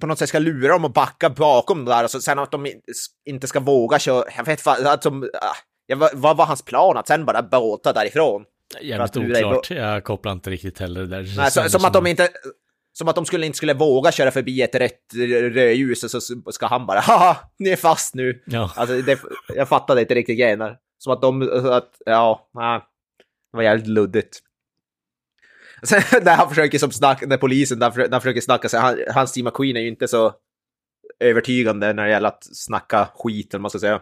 på något sätt ska lura dem och backa bakom där och så, sen att de in- inte ska våga köra. Jag vet fan, att som, ah, ja, vad var hans plan? Att sen bara båta därifrån? Jävligt oklart. Jag kopplar inte riktigt heller det där. Nej, så, känns som att de inte... Som att de skulle, inte skulle våga köra förbi ett rött rödljus och så ska han bara haha, ni är fast nu. Ja, Alltså, det, jag fattade inte riktigt grejen där. Som att de, att, ja, nej. Det var jävligt luddigt. Sen när han försöker som snack, när polisen, när han, när han försöker snacka sig, han, hans Steve McQueen är ju inte så övertygande när det gäller att snacka skit, eller man ska säga.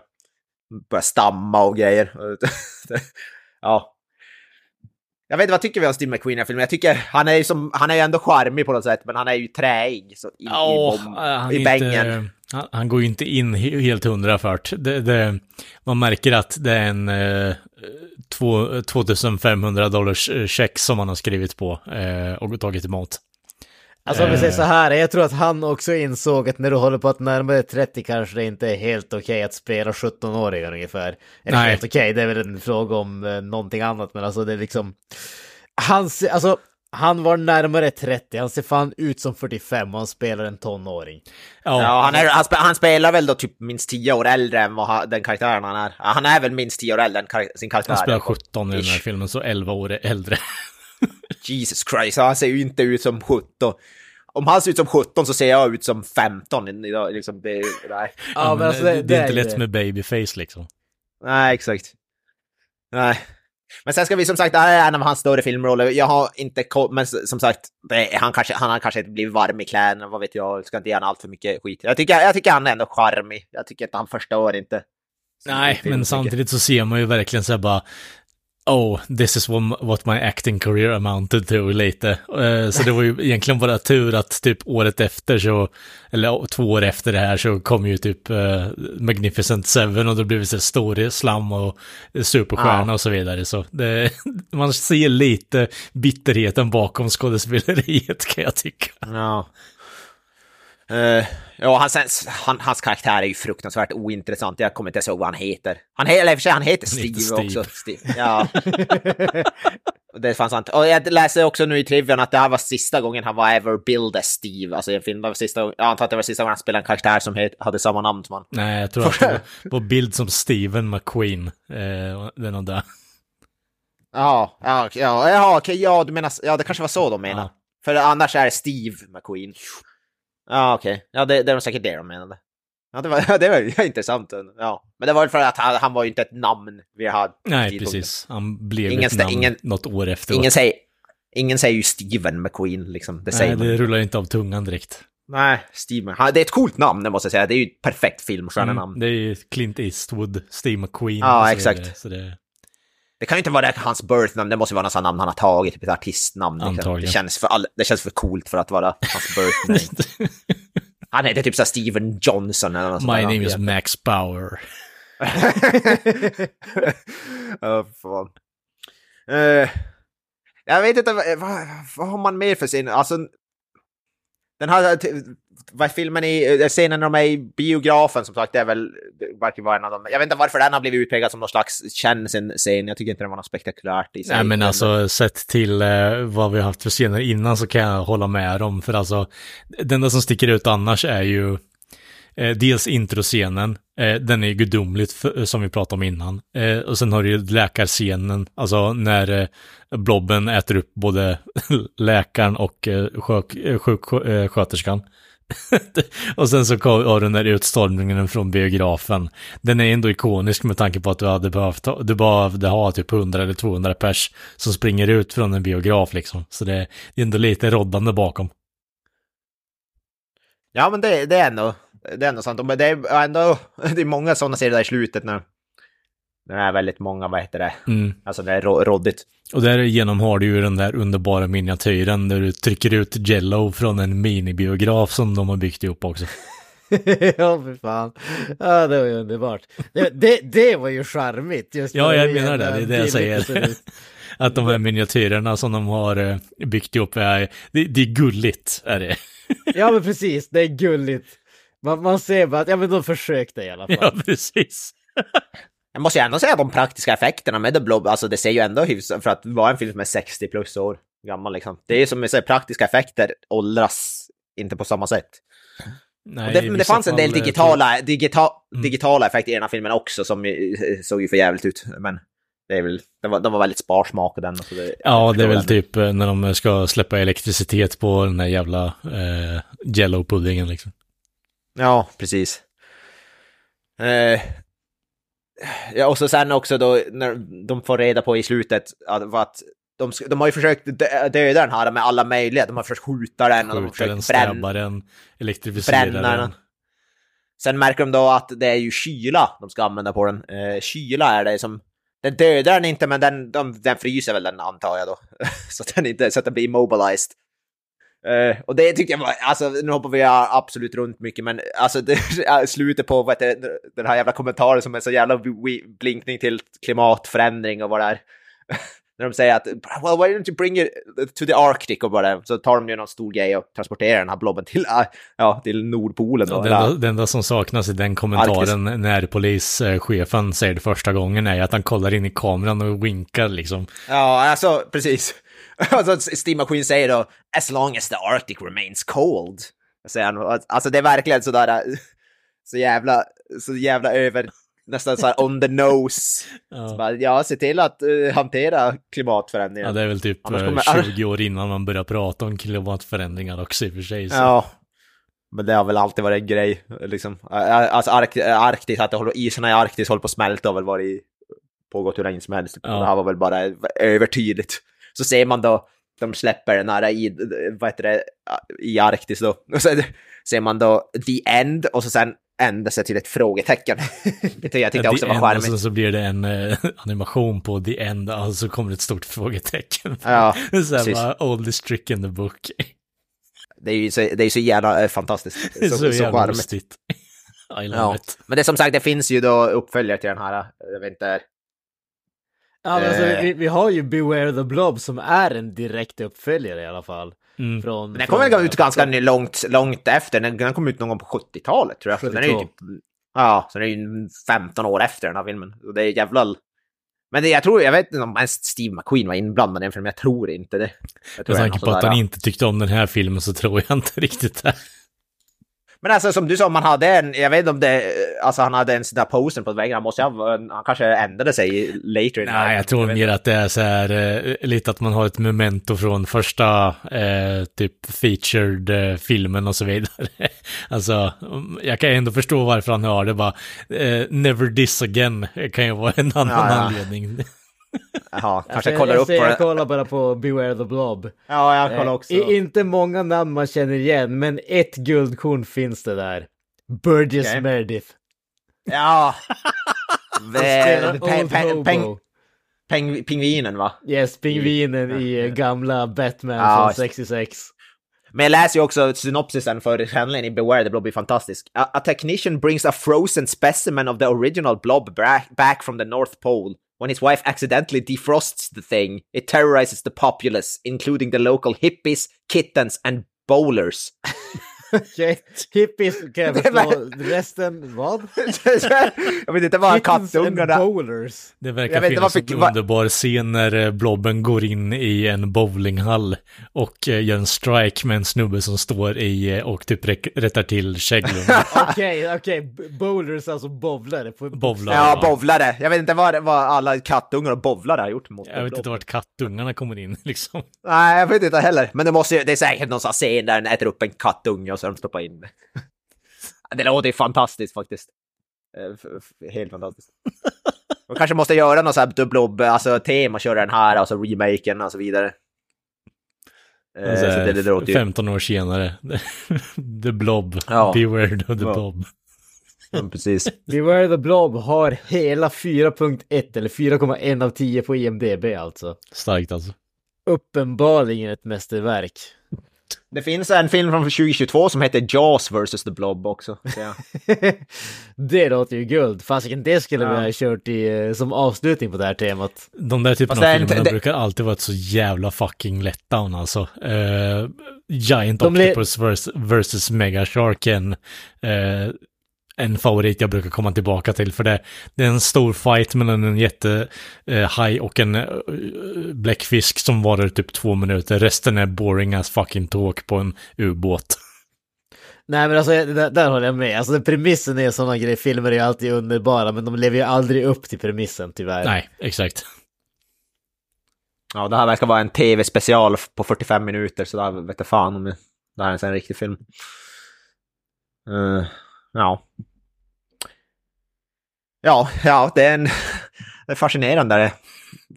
Börja stamma och grejer. ja. Jag vet inte, vad tycker vi om Steve McQueen i filmen? Jag tycker han är ju som, han är ju ändå charmig på något sätt, men han är ju träig så, i, Ja, i, i bängen. inte, han, han går ju inte in he- helt hundra fört. Det, det, man märker att det är en eh, två, 2500 dollars eh, check som han har skrivit på eh, och tagit emot. Alltså om vi Eh. säger så här, jag tror att han också insåg att när du håller på att närma dig 30 kanske det inte är helt okej att spela 17-åringar ungefär. Eller Nej. helt okej, det är väl en fråga om eh, någonting annat, men alltså det är liksom... Han, ser- alltså, han var närmare 30, han ser fan ut som 45 och han spelar en tonåring. Ja, Ja, han, är, han, spe, han spelar väl då typ minst 10 år äldre än vad han, den karaktären han är. Han är väl minst 10 år äldre än kar sin karaktär. han spelar 17 i den här filmen, så 11 år är äldre. Jesus Christ, han ser ju inte ut som 17. Om han ser ut som 17 så ser jag ut som 15 idag. Liksom, det, nej. Ja, men alltså, det, det, det är inte lätt med babyface liksom. nej, exakt. Nej. Men sen ska vi som sagt, det här är en av hans större filmroller. Jag har inte koll, men som sagt, det, är- han, kanske, han har kanske inte blivit varm i kläderna, vad vet jag. Jag ska inte ge honom allt för mycket skit. Jag tycker, jag tycker han är ändå charmig. Jag tycker inte han förstår inte. Nej, men samtidigt så ser man ju verkligen så här bara Oh, this is what, my acting career amounted to lite. Eh, Så det var ju egentligen bara tur att typ året efter så, eller två år efter det här så kom ju typ eh, Magnificent Seven och då blev det så stor slam och superstjärna Ja. och så vidare. Så det, man ser lite bitterheten bakom skådespeleriet kan jag tycka. Ja. Uh, ja, hans, han, hans karaktär är ju fruktansvärt ointressant. Jag kommer inte ens ihåg vad han heter. Han, eller för sig, han heter Han Steve, heter Steve. också. Steve. Ja. Det fanns sant. Och jag läste också nu i trivian att det här var sista gången han var ever billed as Steve. Alltså i en film. Var sista, jag antar att det var sista gången han spelade en karaktär som het, hade samma namn som han. Nej, jag tror att det var på bild som Steven McQueen. Eh, det är nog där. Ja, ja, ja, ja, okej, ja, du menar, ja, det kanske var så de menade. Ja. För annars är det Steve McQueen. Ja, okej. Ja, det, det var säkert det de menade. Ja, det var, det var intressant. Ja, men det var för att han, han var ju inte ett namn vi hade. Nej, tidpunkten. precis. Han blev Ingen ett namn ingen- något år efteråt. Ingen säger, ingen säger ju Steven McQueen, liksom. Det säger Nej, det rullar inte av tungan direkt. Nej, Steven. Han, det är ett coolt namn, det måste jag säga. Det är ju ett perfekt filmstjärnenamn. Mm, det är ju Clint Eastwood, Steve McQueen. Ja, så exakt. vidare, Så det, Det kan ju inte vara hans birthnamn, det måste vara något namn han har tagit, typ ett artistnamn. liksom. Antagligen. Det känns, för all, det känns för coolt för att vara hans birthname. han heter typ så här Steven Johnson eller något My name Jag is. Max Bauer. Ja, fan. Eh, jag vet inte, vad, vad, vad har man mer för scen? Alltså, den här t- vad filmen i, eh, scenen när de är i biografen som sagt, det är väl, verkar vara en av dem. Jag vet inte varför den har blivit utpekad som någon slags kändisen-scen. Jag tycker inte det var något spektakulärt i sig. Nej, men alltså sett till eh, vad vi har haft för scener innan så kan jag hålla med dem. För alltså, det enda som sticker ut annars är ju eh, dels introscenen. Eh, den är ju gudomligt för, som vi pratade om innan. Eh, och sen har du ju läkarscenen, alltså när eh, Blobben äter upp både läkaren och eh, sjuk, eh, sjuksköterskan. och sen så har du den där utstormningen från biografen. Den är ändå ikonisk med tanke på att du hade behövt ha, du behövde ha typ 100 eller 200 pers som springer ut från en biograf liksom. Så det, det är ändå lite roddande bakom. Ja, men det, det är ändå, det är ändå sant. Men det är ändå, det är många sådana serier där i slutet när det är väldigt många, vad heter det, Mm. alltså det är roddigt. Och därigenom har du ju den där underbara miniatyren där du trycker ut Jello från en minibiograf som de har byggt ihop också. ja, för fan. Ja, det var ju underbart. Det, det, det var ju charmigt. Just Ja, jag den menar det, det är det jag säger. Att de här miniatyrerna som de har eh, byggt ihop är, det, det är gulligt är det. Ja, men precis. Det är gulligt. Man, man ser bara att, ja men de försökte i alla fall. Ja, precis. Jag måste ju ändå säga de praktiska effekterna med The Blob, alltså det ser ju ändå hyfsat, för att vara en film som är 60 plus år gammal liksom. Det är som jag säger, praktiska effekter åldras inte på samma sätt. Nej, det, men det fanns en del eh, digitala, digita, Mm. digitala effekter i den här filmen också som såg ju för jävligt ut. Men det är väl, det var, de var väldigt sparsmakade. Så det, Ja, det är väl den. typ eh, när de ska släppa elektricitet på den här jävla eh, jello-puddingen liksom. Ja, precis. Eh, ja, och så sen också då när de får reda på i slutet att, att de, de har ju försökt dö- döda den här med alla möjliga. De har försökt skjuta den och de har den, försökt bränna, den, bränna den. den. Sen märker de då att det är ju kyla de ska använda på den. Eh, kyla är det som... Den dödar den inte, men den, de, den fryser väl den antar jag då. så, att den inte, så att den blir immobilized. Uh, och det tycker jag var, alltså nu hoppar vi absolut runt mycket, men alltså det, slutet på vad heter, den här jävla kommentaren som är så jävla blinkning till klimatförändring och vad det är. När de säger att well, why don't you bring it to the Arctic och bara så tar de ju någon stor grej och transporterar den här blobben till, ja, till Nordpolen. Då, enda, det enda som saknas i den kommentaren Arktis. när polischefen säger det första gången är att han kollar in i kameran och vinkar liksom. Ja, alltså precis. Alltså Steve McQueen säger då “As long as the Arctic remains cold”. Säger han. Alltså det är verkligen sådär så jävla, så jävla över, nästan så här on the nose. ja. Så bara, ja, se till att uh, hantera klimatförändringar. Ja, det är väl typ kommer... 20 år innan man börjar prata om klimatförändringar också i och för sig. Så. Ja, men det har väl alltid varit en grej, liksom. Alltså Ark Arktis, att håller, isarna i Arktis håller på att smälta har väl varit pågått hur länge som helst. Ja. Det här var väl bara övertydligt så ser man då, de släpper den här i, vad heter det, i Arktis då. Och så ser man då the end och så sen ändrar sig till ett frågetecken. det jag tyckte också var charmigt. Och så blir det en uh, animation på the end och så kommer det ett stort frågetecken. Ja, så här bara, oldest trick in the book. Det är ju så, det är så jävla äh, fantastiskt. Så, så, så jävla lustigt. I love ja. it. Men det som sagt, det finns ju då uppföljare till den här, jag vet inte, Ja, men alltså, eh. vi, vi, har ju Beware the Blob som är en direkt uppföljare i alla fall. Mm. Från, den kommer från, ut ganska från... långt, långt efter, den, den kom ut någon gång på 70-talet tror jag. 72. Den är ju typ, ja, så den är ju 15 år efter den här filmen. Och det är jävla... Men det, jag tror, jag vet inte om ens Steve McQueen var inblandad i den filmen, jag tror inte det. Jag Med tanke på att han inte tyckte om den här filmen så tror jag inte riktigt det. Men alltså som du sa, man hade en, jag vet inte om det, alltså han hade en sån där poster på väggen, han måste ha, han kanske ändrade sig later. Nej, jag tror mer att det är så här, eh, lite att man har ett memento från första, eh, typ featured eh, filmen och så vidare. alltså, jag kan ändå förstå varför han har det bara, eh, never this again kan ju vara en annan ja, ja. anledning. Jaha, kanske jag, kollar jag, upp jag, på det. Jag kollar bara på Beware the Blob. Ja, jag kollar också. Eh, inte många namn man känner igen, men ett guldkorn finns det där. Burgess okay. Meredith. Ja. peng, peng, peng, peng, pingvinen va? Yes, pingvinen i, i gamla Batman ja, från 66. Men jag läser ju också synopsisen för handlingen i Beware the Blob är fantastisk. A, a technician brings a frozen specimen of the original blob back from the North Pole. When his wife accidentally defrosts the thing, it terrorizes the populace, including the local hippies, kittens, and bowlers. Okej, hippies kan jag förstå. Resten, vad? jag vet inte vad kattungarna... bowlers. Det verkar finnas en underbar scen när eh, Blobben går in i en bowlinghall och eh, gör en strike med en snubbe som står i eh, och typ rättar till käglorna. Okej, okej, bowlers alltså bowlare. Bowlare. Ja, bowlare. Jag vet inte vad, vad alla kattungar och bowlare har gjort mot Jag vet inte vart kattungarna kommer in liksom. Nej, jag vet inte heller. Men det måste det är säkert någon sån scen där den äter upp en kattunge och så de stoppar in. det låter ju fantastiskt faktiskt. Eh, helt fantastiskt. De kanske måste göra något så här dubblob, alltså tema, köra den här, alltså remaken och så vidare. Eh, så det, det låter ju... 15 år senare. the Blob. Ja. Beware the ja. Blob. Ja, precis. Beware the Blob har hela 4.1 eller 4,1 av 10 på IMDB alltså. Starkt alltså. Uppenbarligen ett mästerverk. Det finns en film från 2022 som heter Jaws vs. The Blob också. det låter ju guld. Fasiken, det skulle ja. vi ha kört i, eh, som avslutning på det här temat. De där typen av filmer det... brukar alltid vara så jävla fucking letdown alltså. Uh, Giant De Octopus vs. versus Mega Sharken. Uh, en favorit jag brukar komma tillbaka till för det, det är en stor fight mellan en jättehaj eh, och en eh, bläckfisk som varar typ två minuter. Resten är boring as fucking talk på en ubåt. Nej men alltså där, där håller jag med. Alltså premissen är sådana grejer, filmer är ju alltid underbara men de lever ju aldrig upp till premissen tyvärr. Nej, exakt. Ja, det här verkar vara en tv-special på 45 minuter så där vet jag fan om det här är en riktig film. Uh, ja. Ja, ja, det är en, en fascinerande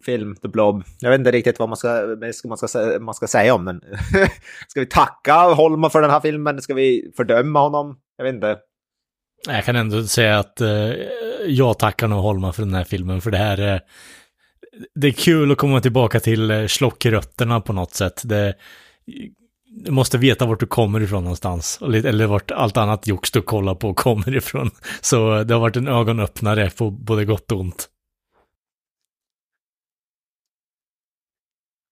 film, The Blob. Jag vet inte riktigt vad man ska, man ska, man ska säga om den. ska vi tacka Holma för den här filmen? Ska vi fördöma honom? Jag vet inte. Jag kan ändå säga att uh, jag tackar nog Holma för den här filmen, för det här är... Det är kul att komma tillbaka till eh, slockrötterna på något sätt. Det, du måste veta vart du kommer ifrån någonstans. Eller vart allt annat jox du kollar på kommer ifrån. Så det har varit en ögonöppnare på både gott och ont.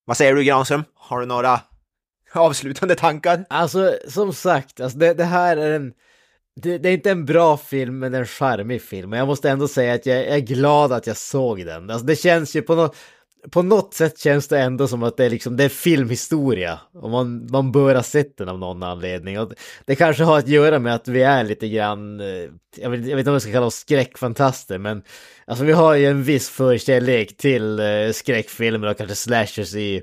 Vad säger du Granström? Har du några avslutande tankar? Alltså, som sagt, alltså det, det här är en... Det, det, är inte en bra film, men en charmig film. Men jag måste ändå säga att jag, jag är glad att jag såg den. Alltså det känns ju på något på något sätt känns det ändå som att det är liksom, det är filmhistoria. Och man, man bör ha sett den av någon anledning. Och det kanske har att göra med att vi är lite grann, eh, jag vet, jag vet inte om jag ska kalla oss skräckfantaster, men alltså vi har ju en viss förkärlek till eh, skräckfilmer och kanske slashers i,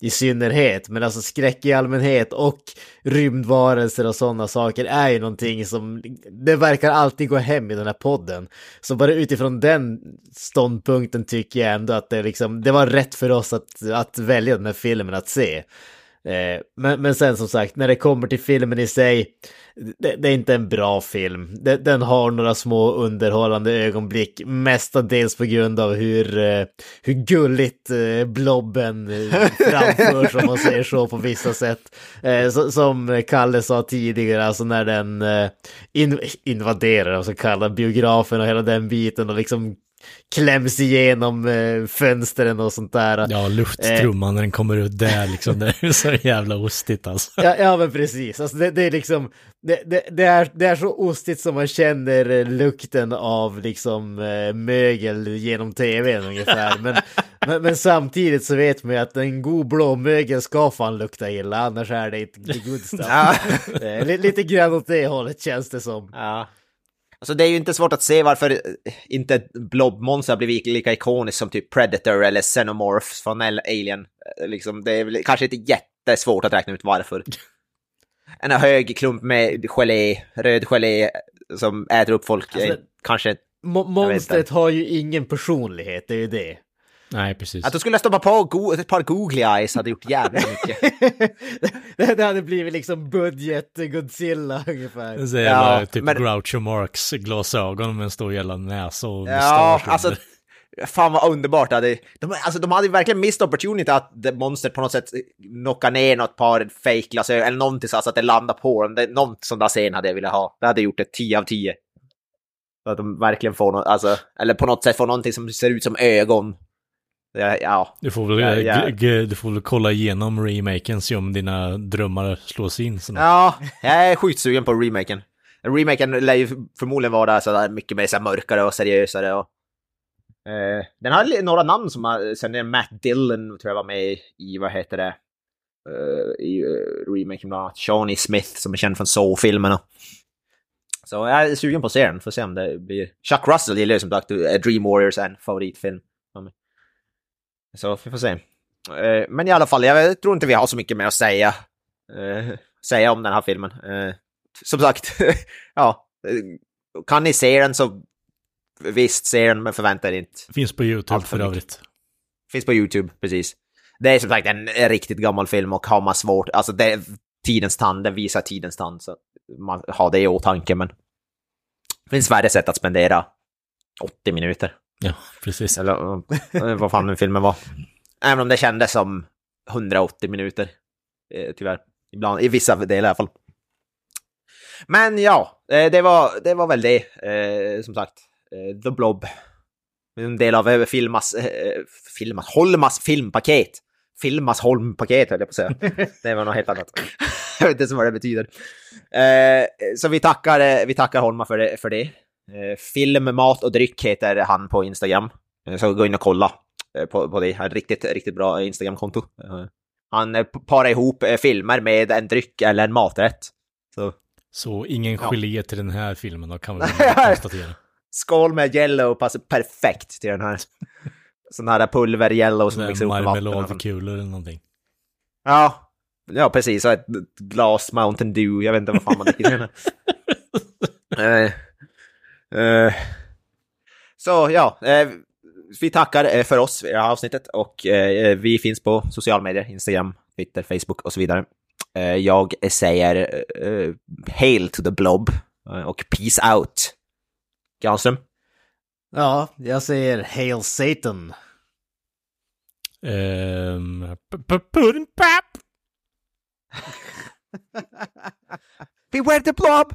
i synnerhet, men alltså skräck i allmänhet och rymdvarelser och sådana saker är ju någonting som det verkar alltid gå hem i den här podden. Så bara utifrån den ståndpunkten tycker jag ändå att det, liksom, det var rätt för oss att, att välja den här filmen att se. Eh, men, men sen som sagt, när det kommer till filmen i sig, det, det är inte en bra film. Det, den har några små underhållande ögonblick, mestadels på grund av hur, eh, hur gulligt eh, blobben framförs, om man säger så, på vissa sätt. Som Kalle sa tidigare, alltså när den invaderar, alltså kallar biografen och hela den biten och liksom kläms igenom eh, fönstren och sånt där. Ja, lufttrumman eh, när den kommer ut där liksom, det är så jävla ostigt alltså. Ja, ja men precis, alltså det, det är liksom, det, det, det, är, det är så ostigt som man känner eh, lukten av liksom eh, mögel genom tvn ungefär. Men, men, men, samtidigt så vet man ju att en god blå mögel ska fan lukta illa, annars är det inte good stuff. Ja. Eh, lite grann åt det hållet känns det som. Ja. Alltså det är ju inte svårt att se varför inte blobmonster har blivit lika ikoniskt som typ Predator eller Xenomorphs från Alien. Liksom, det är väl kanske inte jättesvårt att räkna ut varför. En hög klump med gelé, röd gelé som äter upp folk. Alltså, kanske... Monstret har ju ingen personlighet, det är ju det. Nej, precis. Att du skulle stoppa på go ett par googly eyes hade gjort jävligt mycket. det, det hade blivit liksom budget Godzilla ungefär. Det säger ja, typ men... Groucho Marx glasögon med en stor jävla näsa och Ja, alltså fan vad underbart. De, alltså, de hade verkligen missed opportunity att monstret på något sätt knockar ner något par fake glasögon eller någonting så att det landar på dem. Det, någon sån där scen hade jag velat ha. Det hade gjort ett 10 av 10. Så att de verkligen får något, alltså, eller på något sätt får någonting som ser ut som ögon Ja. Du, får väl, ja, ja. du får väl kolla igenom remaken, se om dina drömmar slås in. Sådär. Ja, jag är skitsugen på remaken. Remaken lär ju förmodligen vara sådär mycket mer så mörkare och seriösare. Och, eh, den har några namn som har, sen är Matt Dillon tror jag var med i, vad heter det, uh, i uh, remaken bland annat. Shawnee Smith som är känd från Saw-filmerna. Så jag är sugen på att se den, får se om det blir... Chuck Russell gillar ju som sagt Dream Warriors, en favoritfilm. Så vi får se. Eh, men i alla fall, jag tror inte vi har så mycket mer att säga, eh, säga om den här filmen. Eh, som sagt, ja, kan ni se den så visst, se den, men förvänta er inte. Finns på YouTube för, för övrigt. Finns på YouTube, precis. Det är som sagt en riktigt gammal film och har man svårt, alltså det tidens tand, den visar tidens tand, så man har det i åtanke, men det finns värre sätt att spendera 80 minuter. Ja, precis. Eller vad fan nu filmen var. Även om det kändes som 180 minuter. Eh, tyvärr. Ibland, i vissa delar i alla fall. Men ja, eh, det var, det var väl det. Eh, som sagt, The Blob. En del av Filmas, Filmas, Holmas filmpaket. Filmas Holm-paket höll jag på att säga. Det var något helt annat. jag vet inte vad det betyder. Så vi tackar, vi tackar Holma för det. För det. Eh, film, mat och dryck heter han på Instagram. Eh, så gå in och kolla eh, på, på det. Ett riktigt, riktigt bra Instagram-konto. Han parar ihop filmer med en dryck eller en maträtt. Så, så ingen gelé ja. till den här filmen då kan vi konstatera. Skål med yellow passar perfekt till den här. Sån här pulver yellow som mixar ihop vatten. Marmeladkulor eller någonting. Ja, ja precis. Och ett glas Mountain Dew. Jag vet inte vad fan man dricker. Uh, så ja, uh, vi tackar uh, för oss i det här avsnittet och vi finns på sociala medier, Instagram, Twitter, Facebook och så vidare. jag säger Hail to the blob och peace out. Granström? Ja, jag säger Hail Satan. Ehm, p- p- pudding pop! Beware the blob!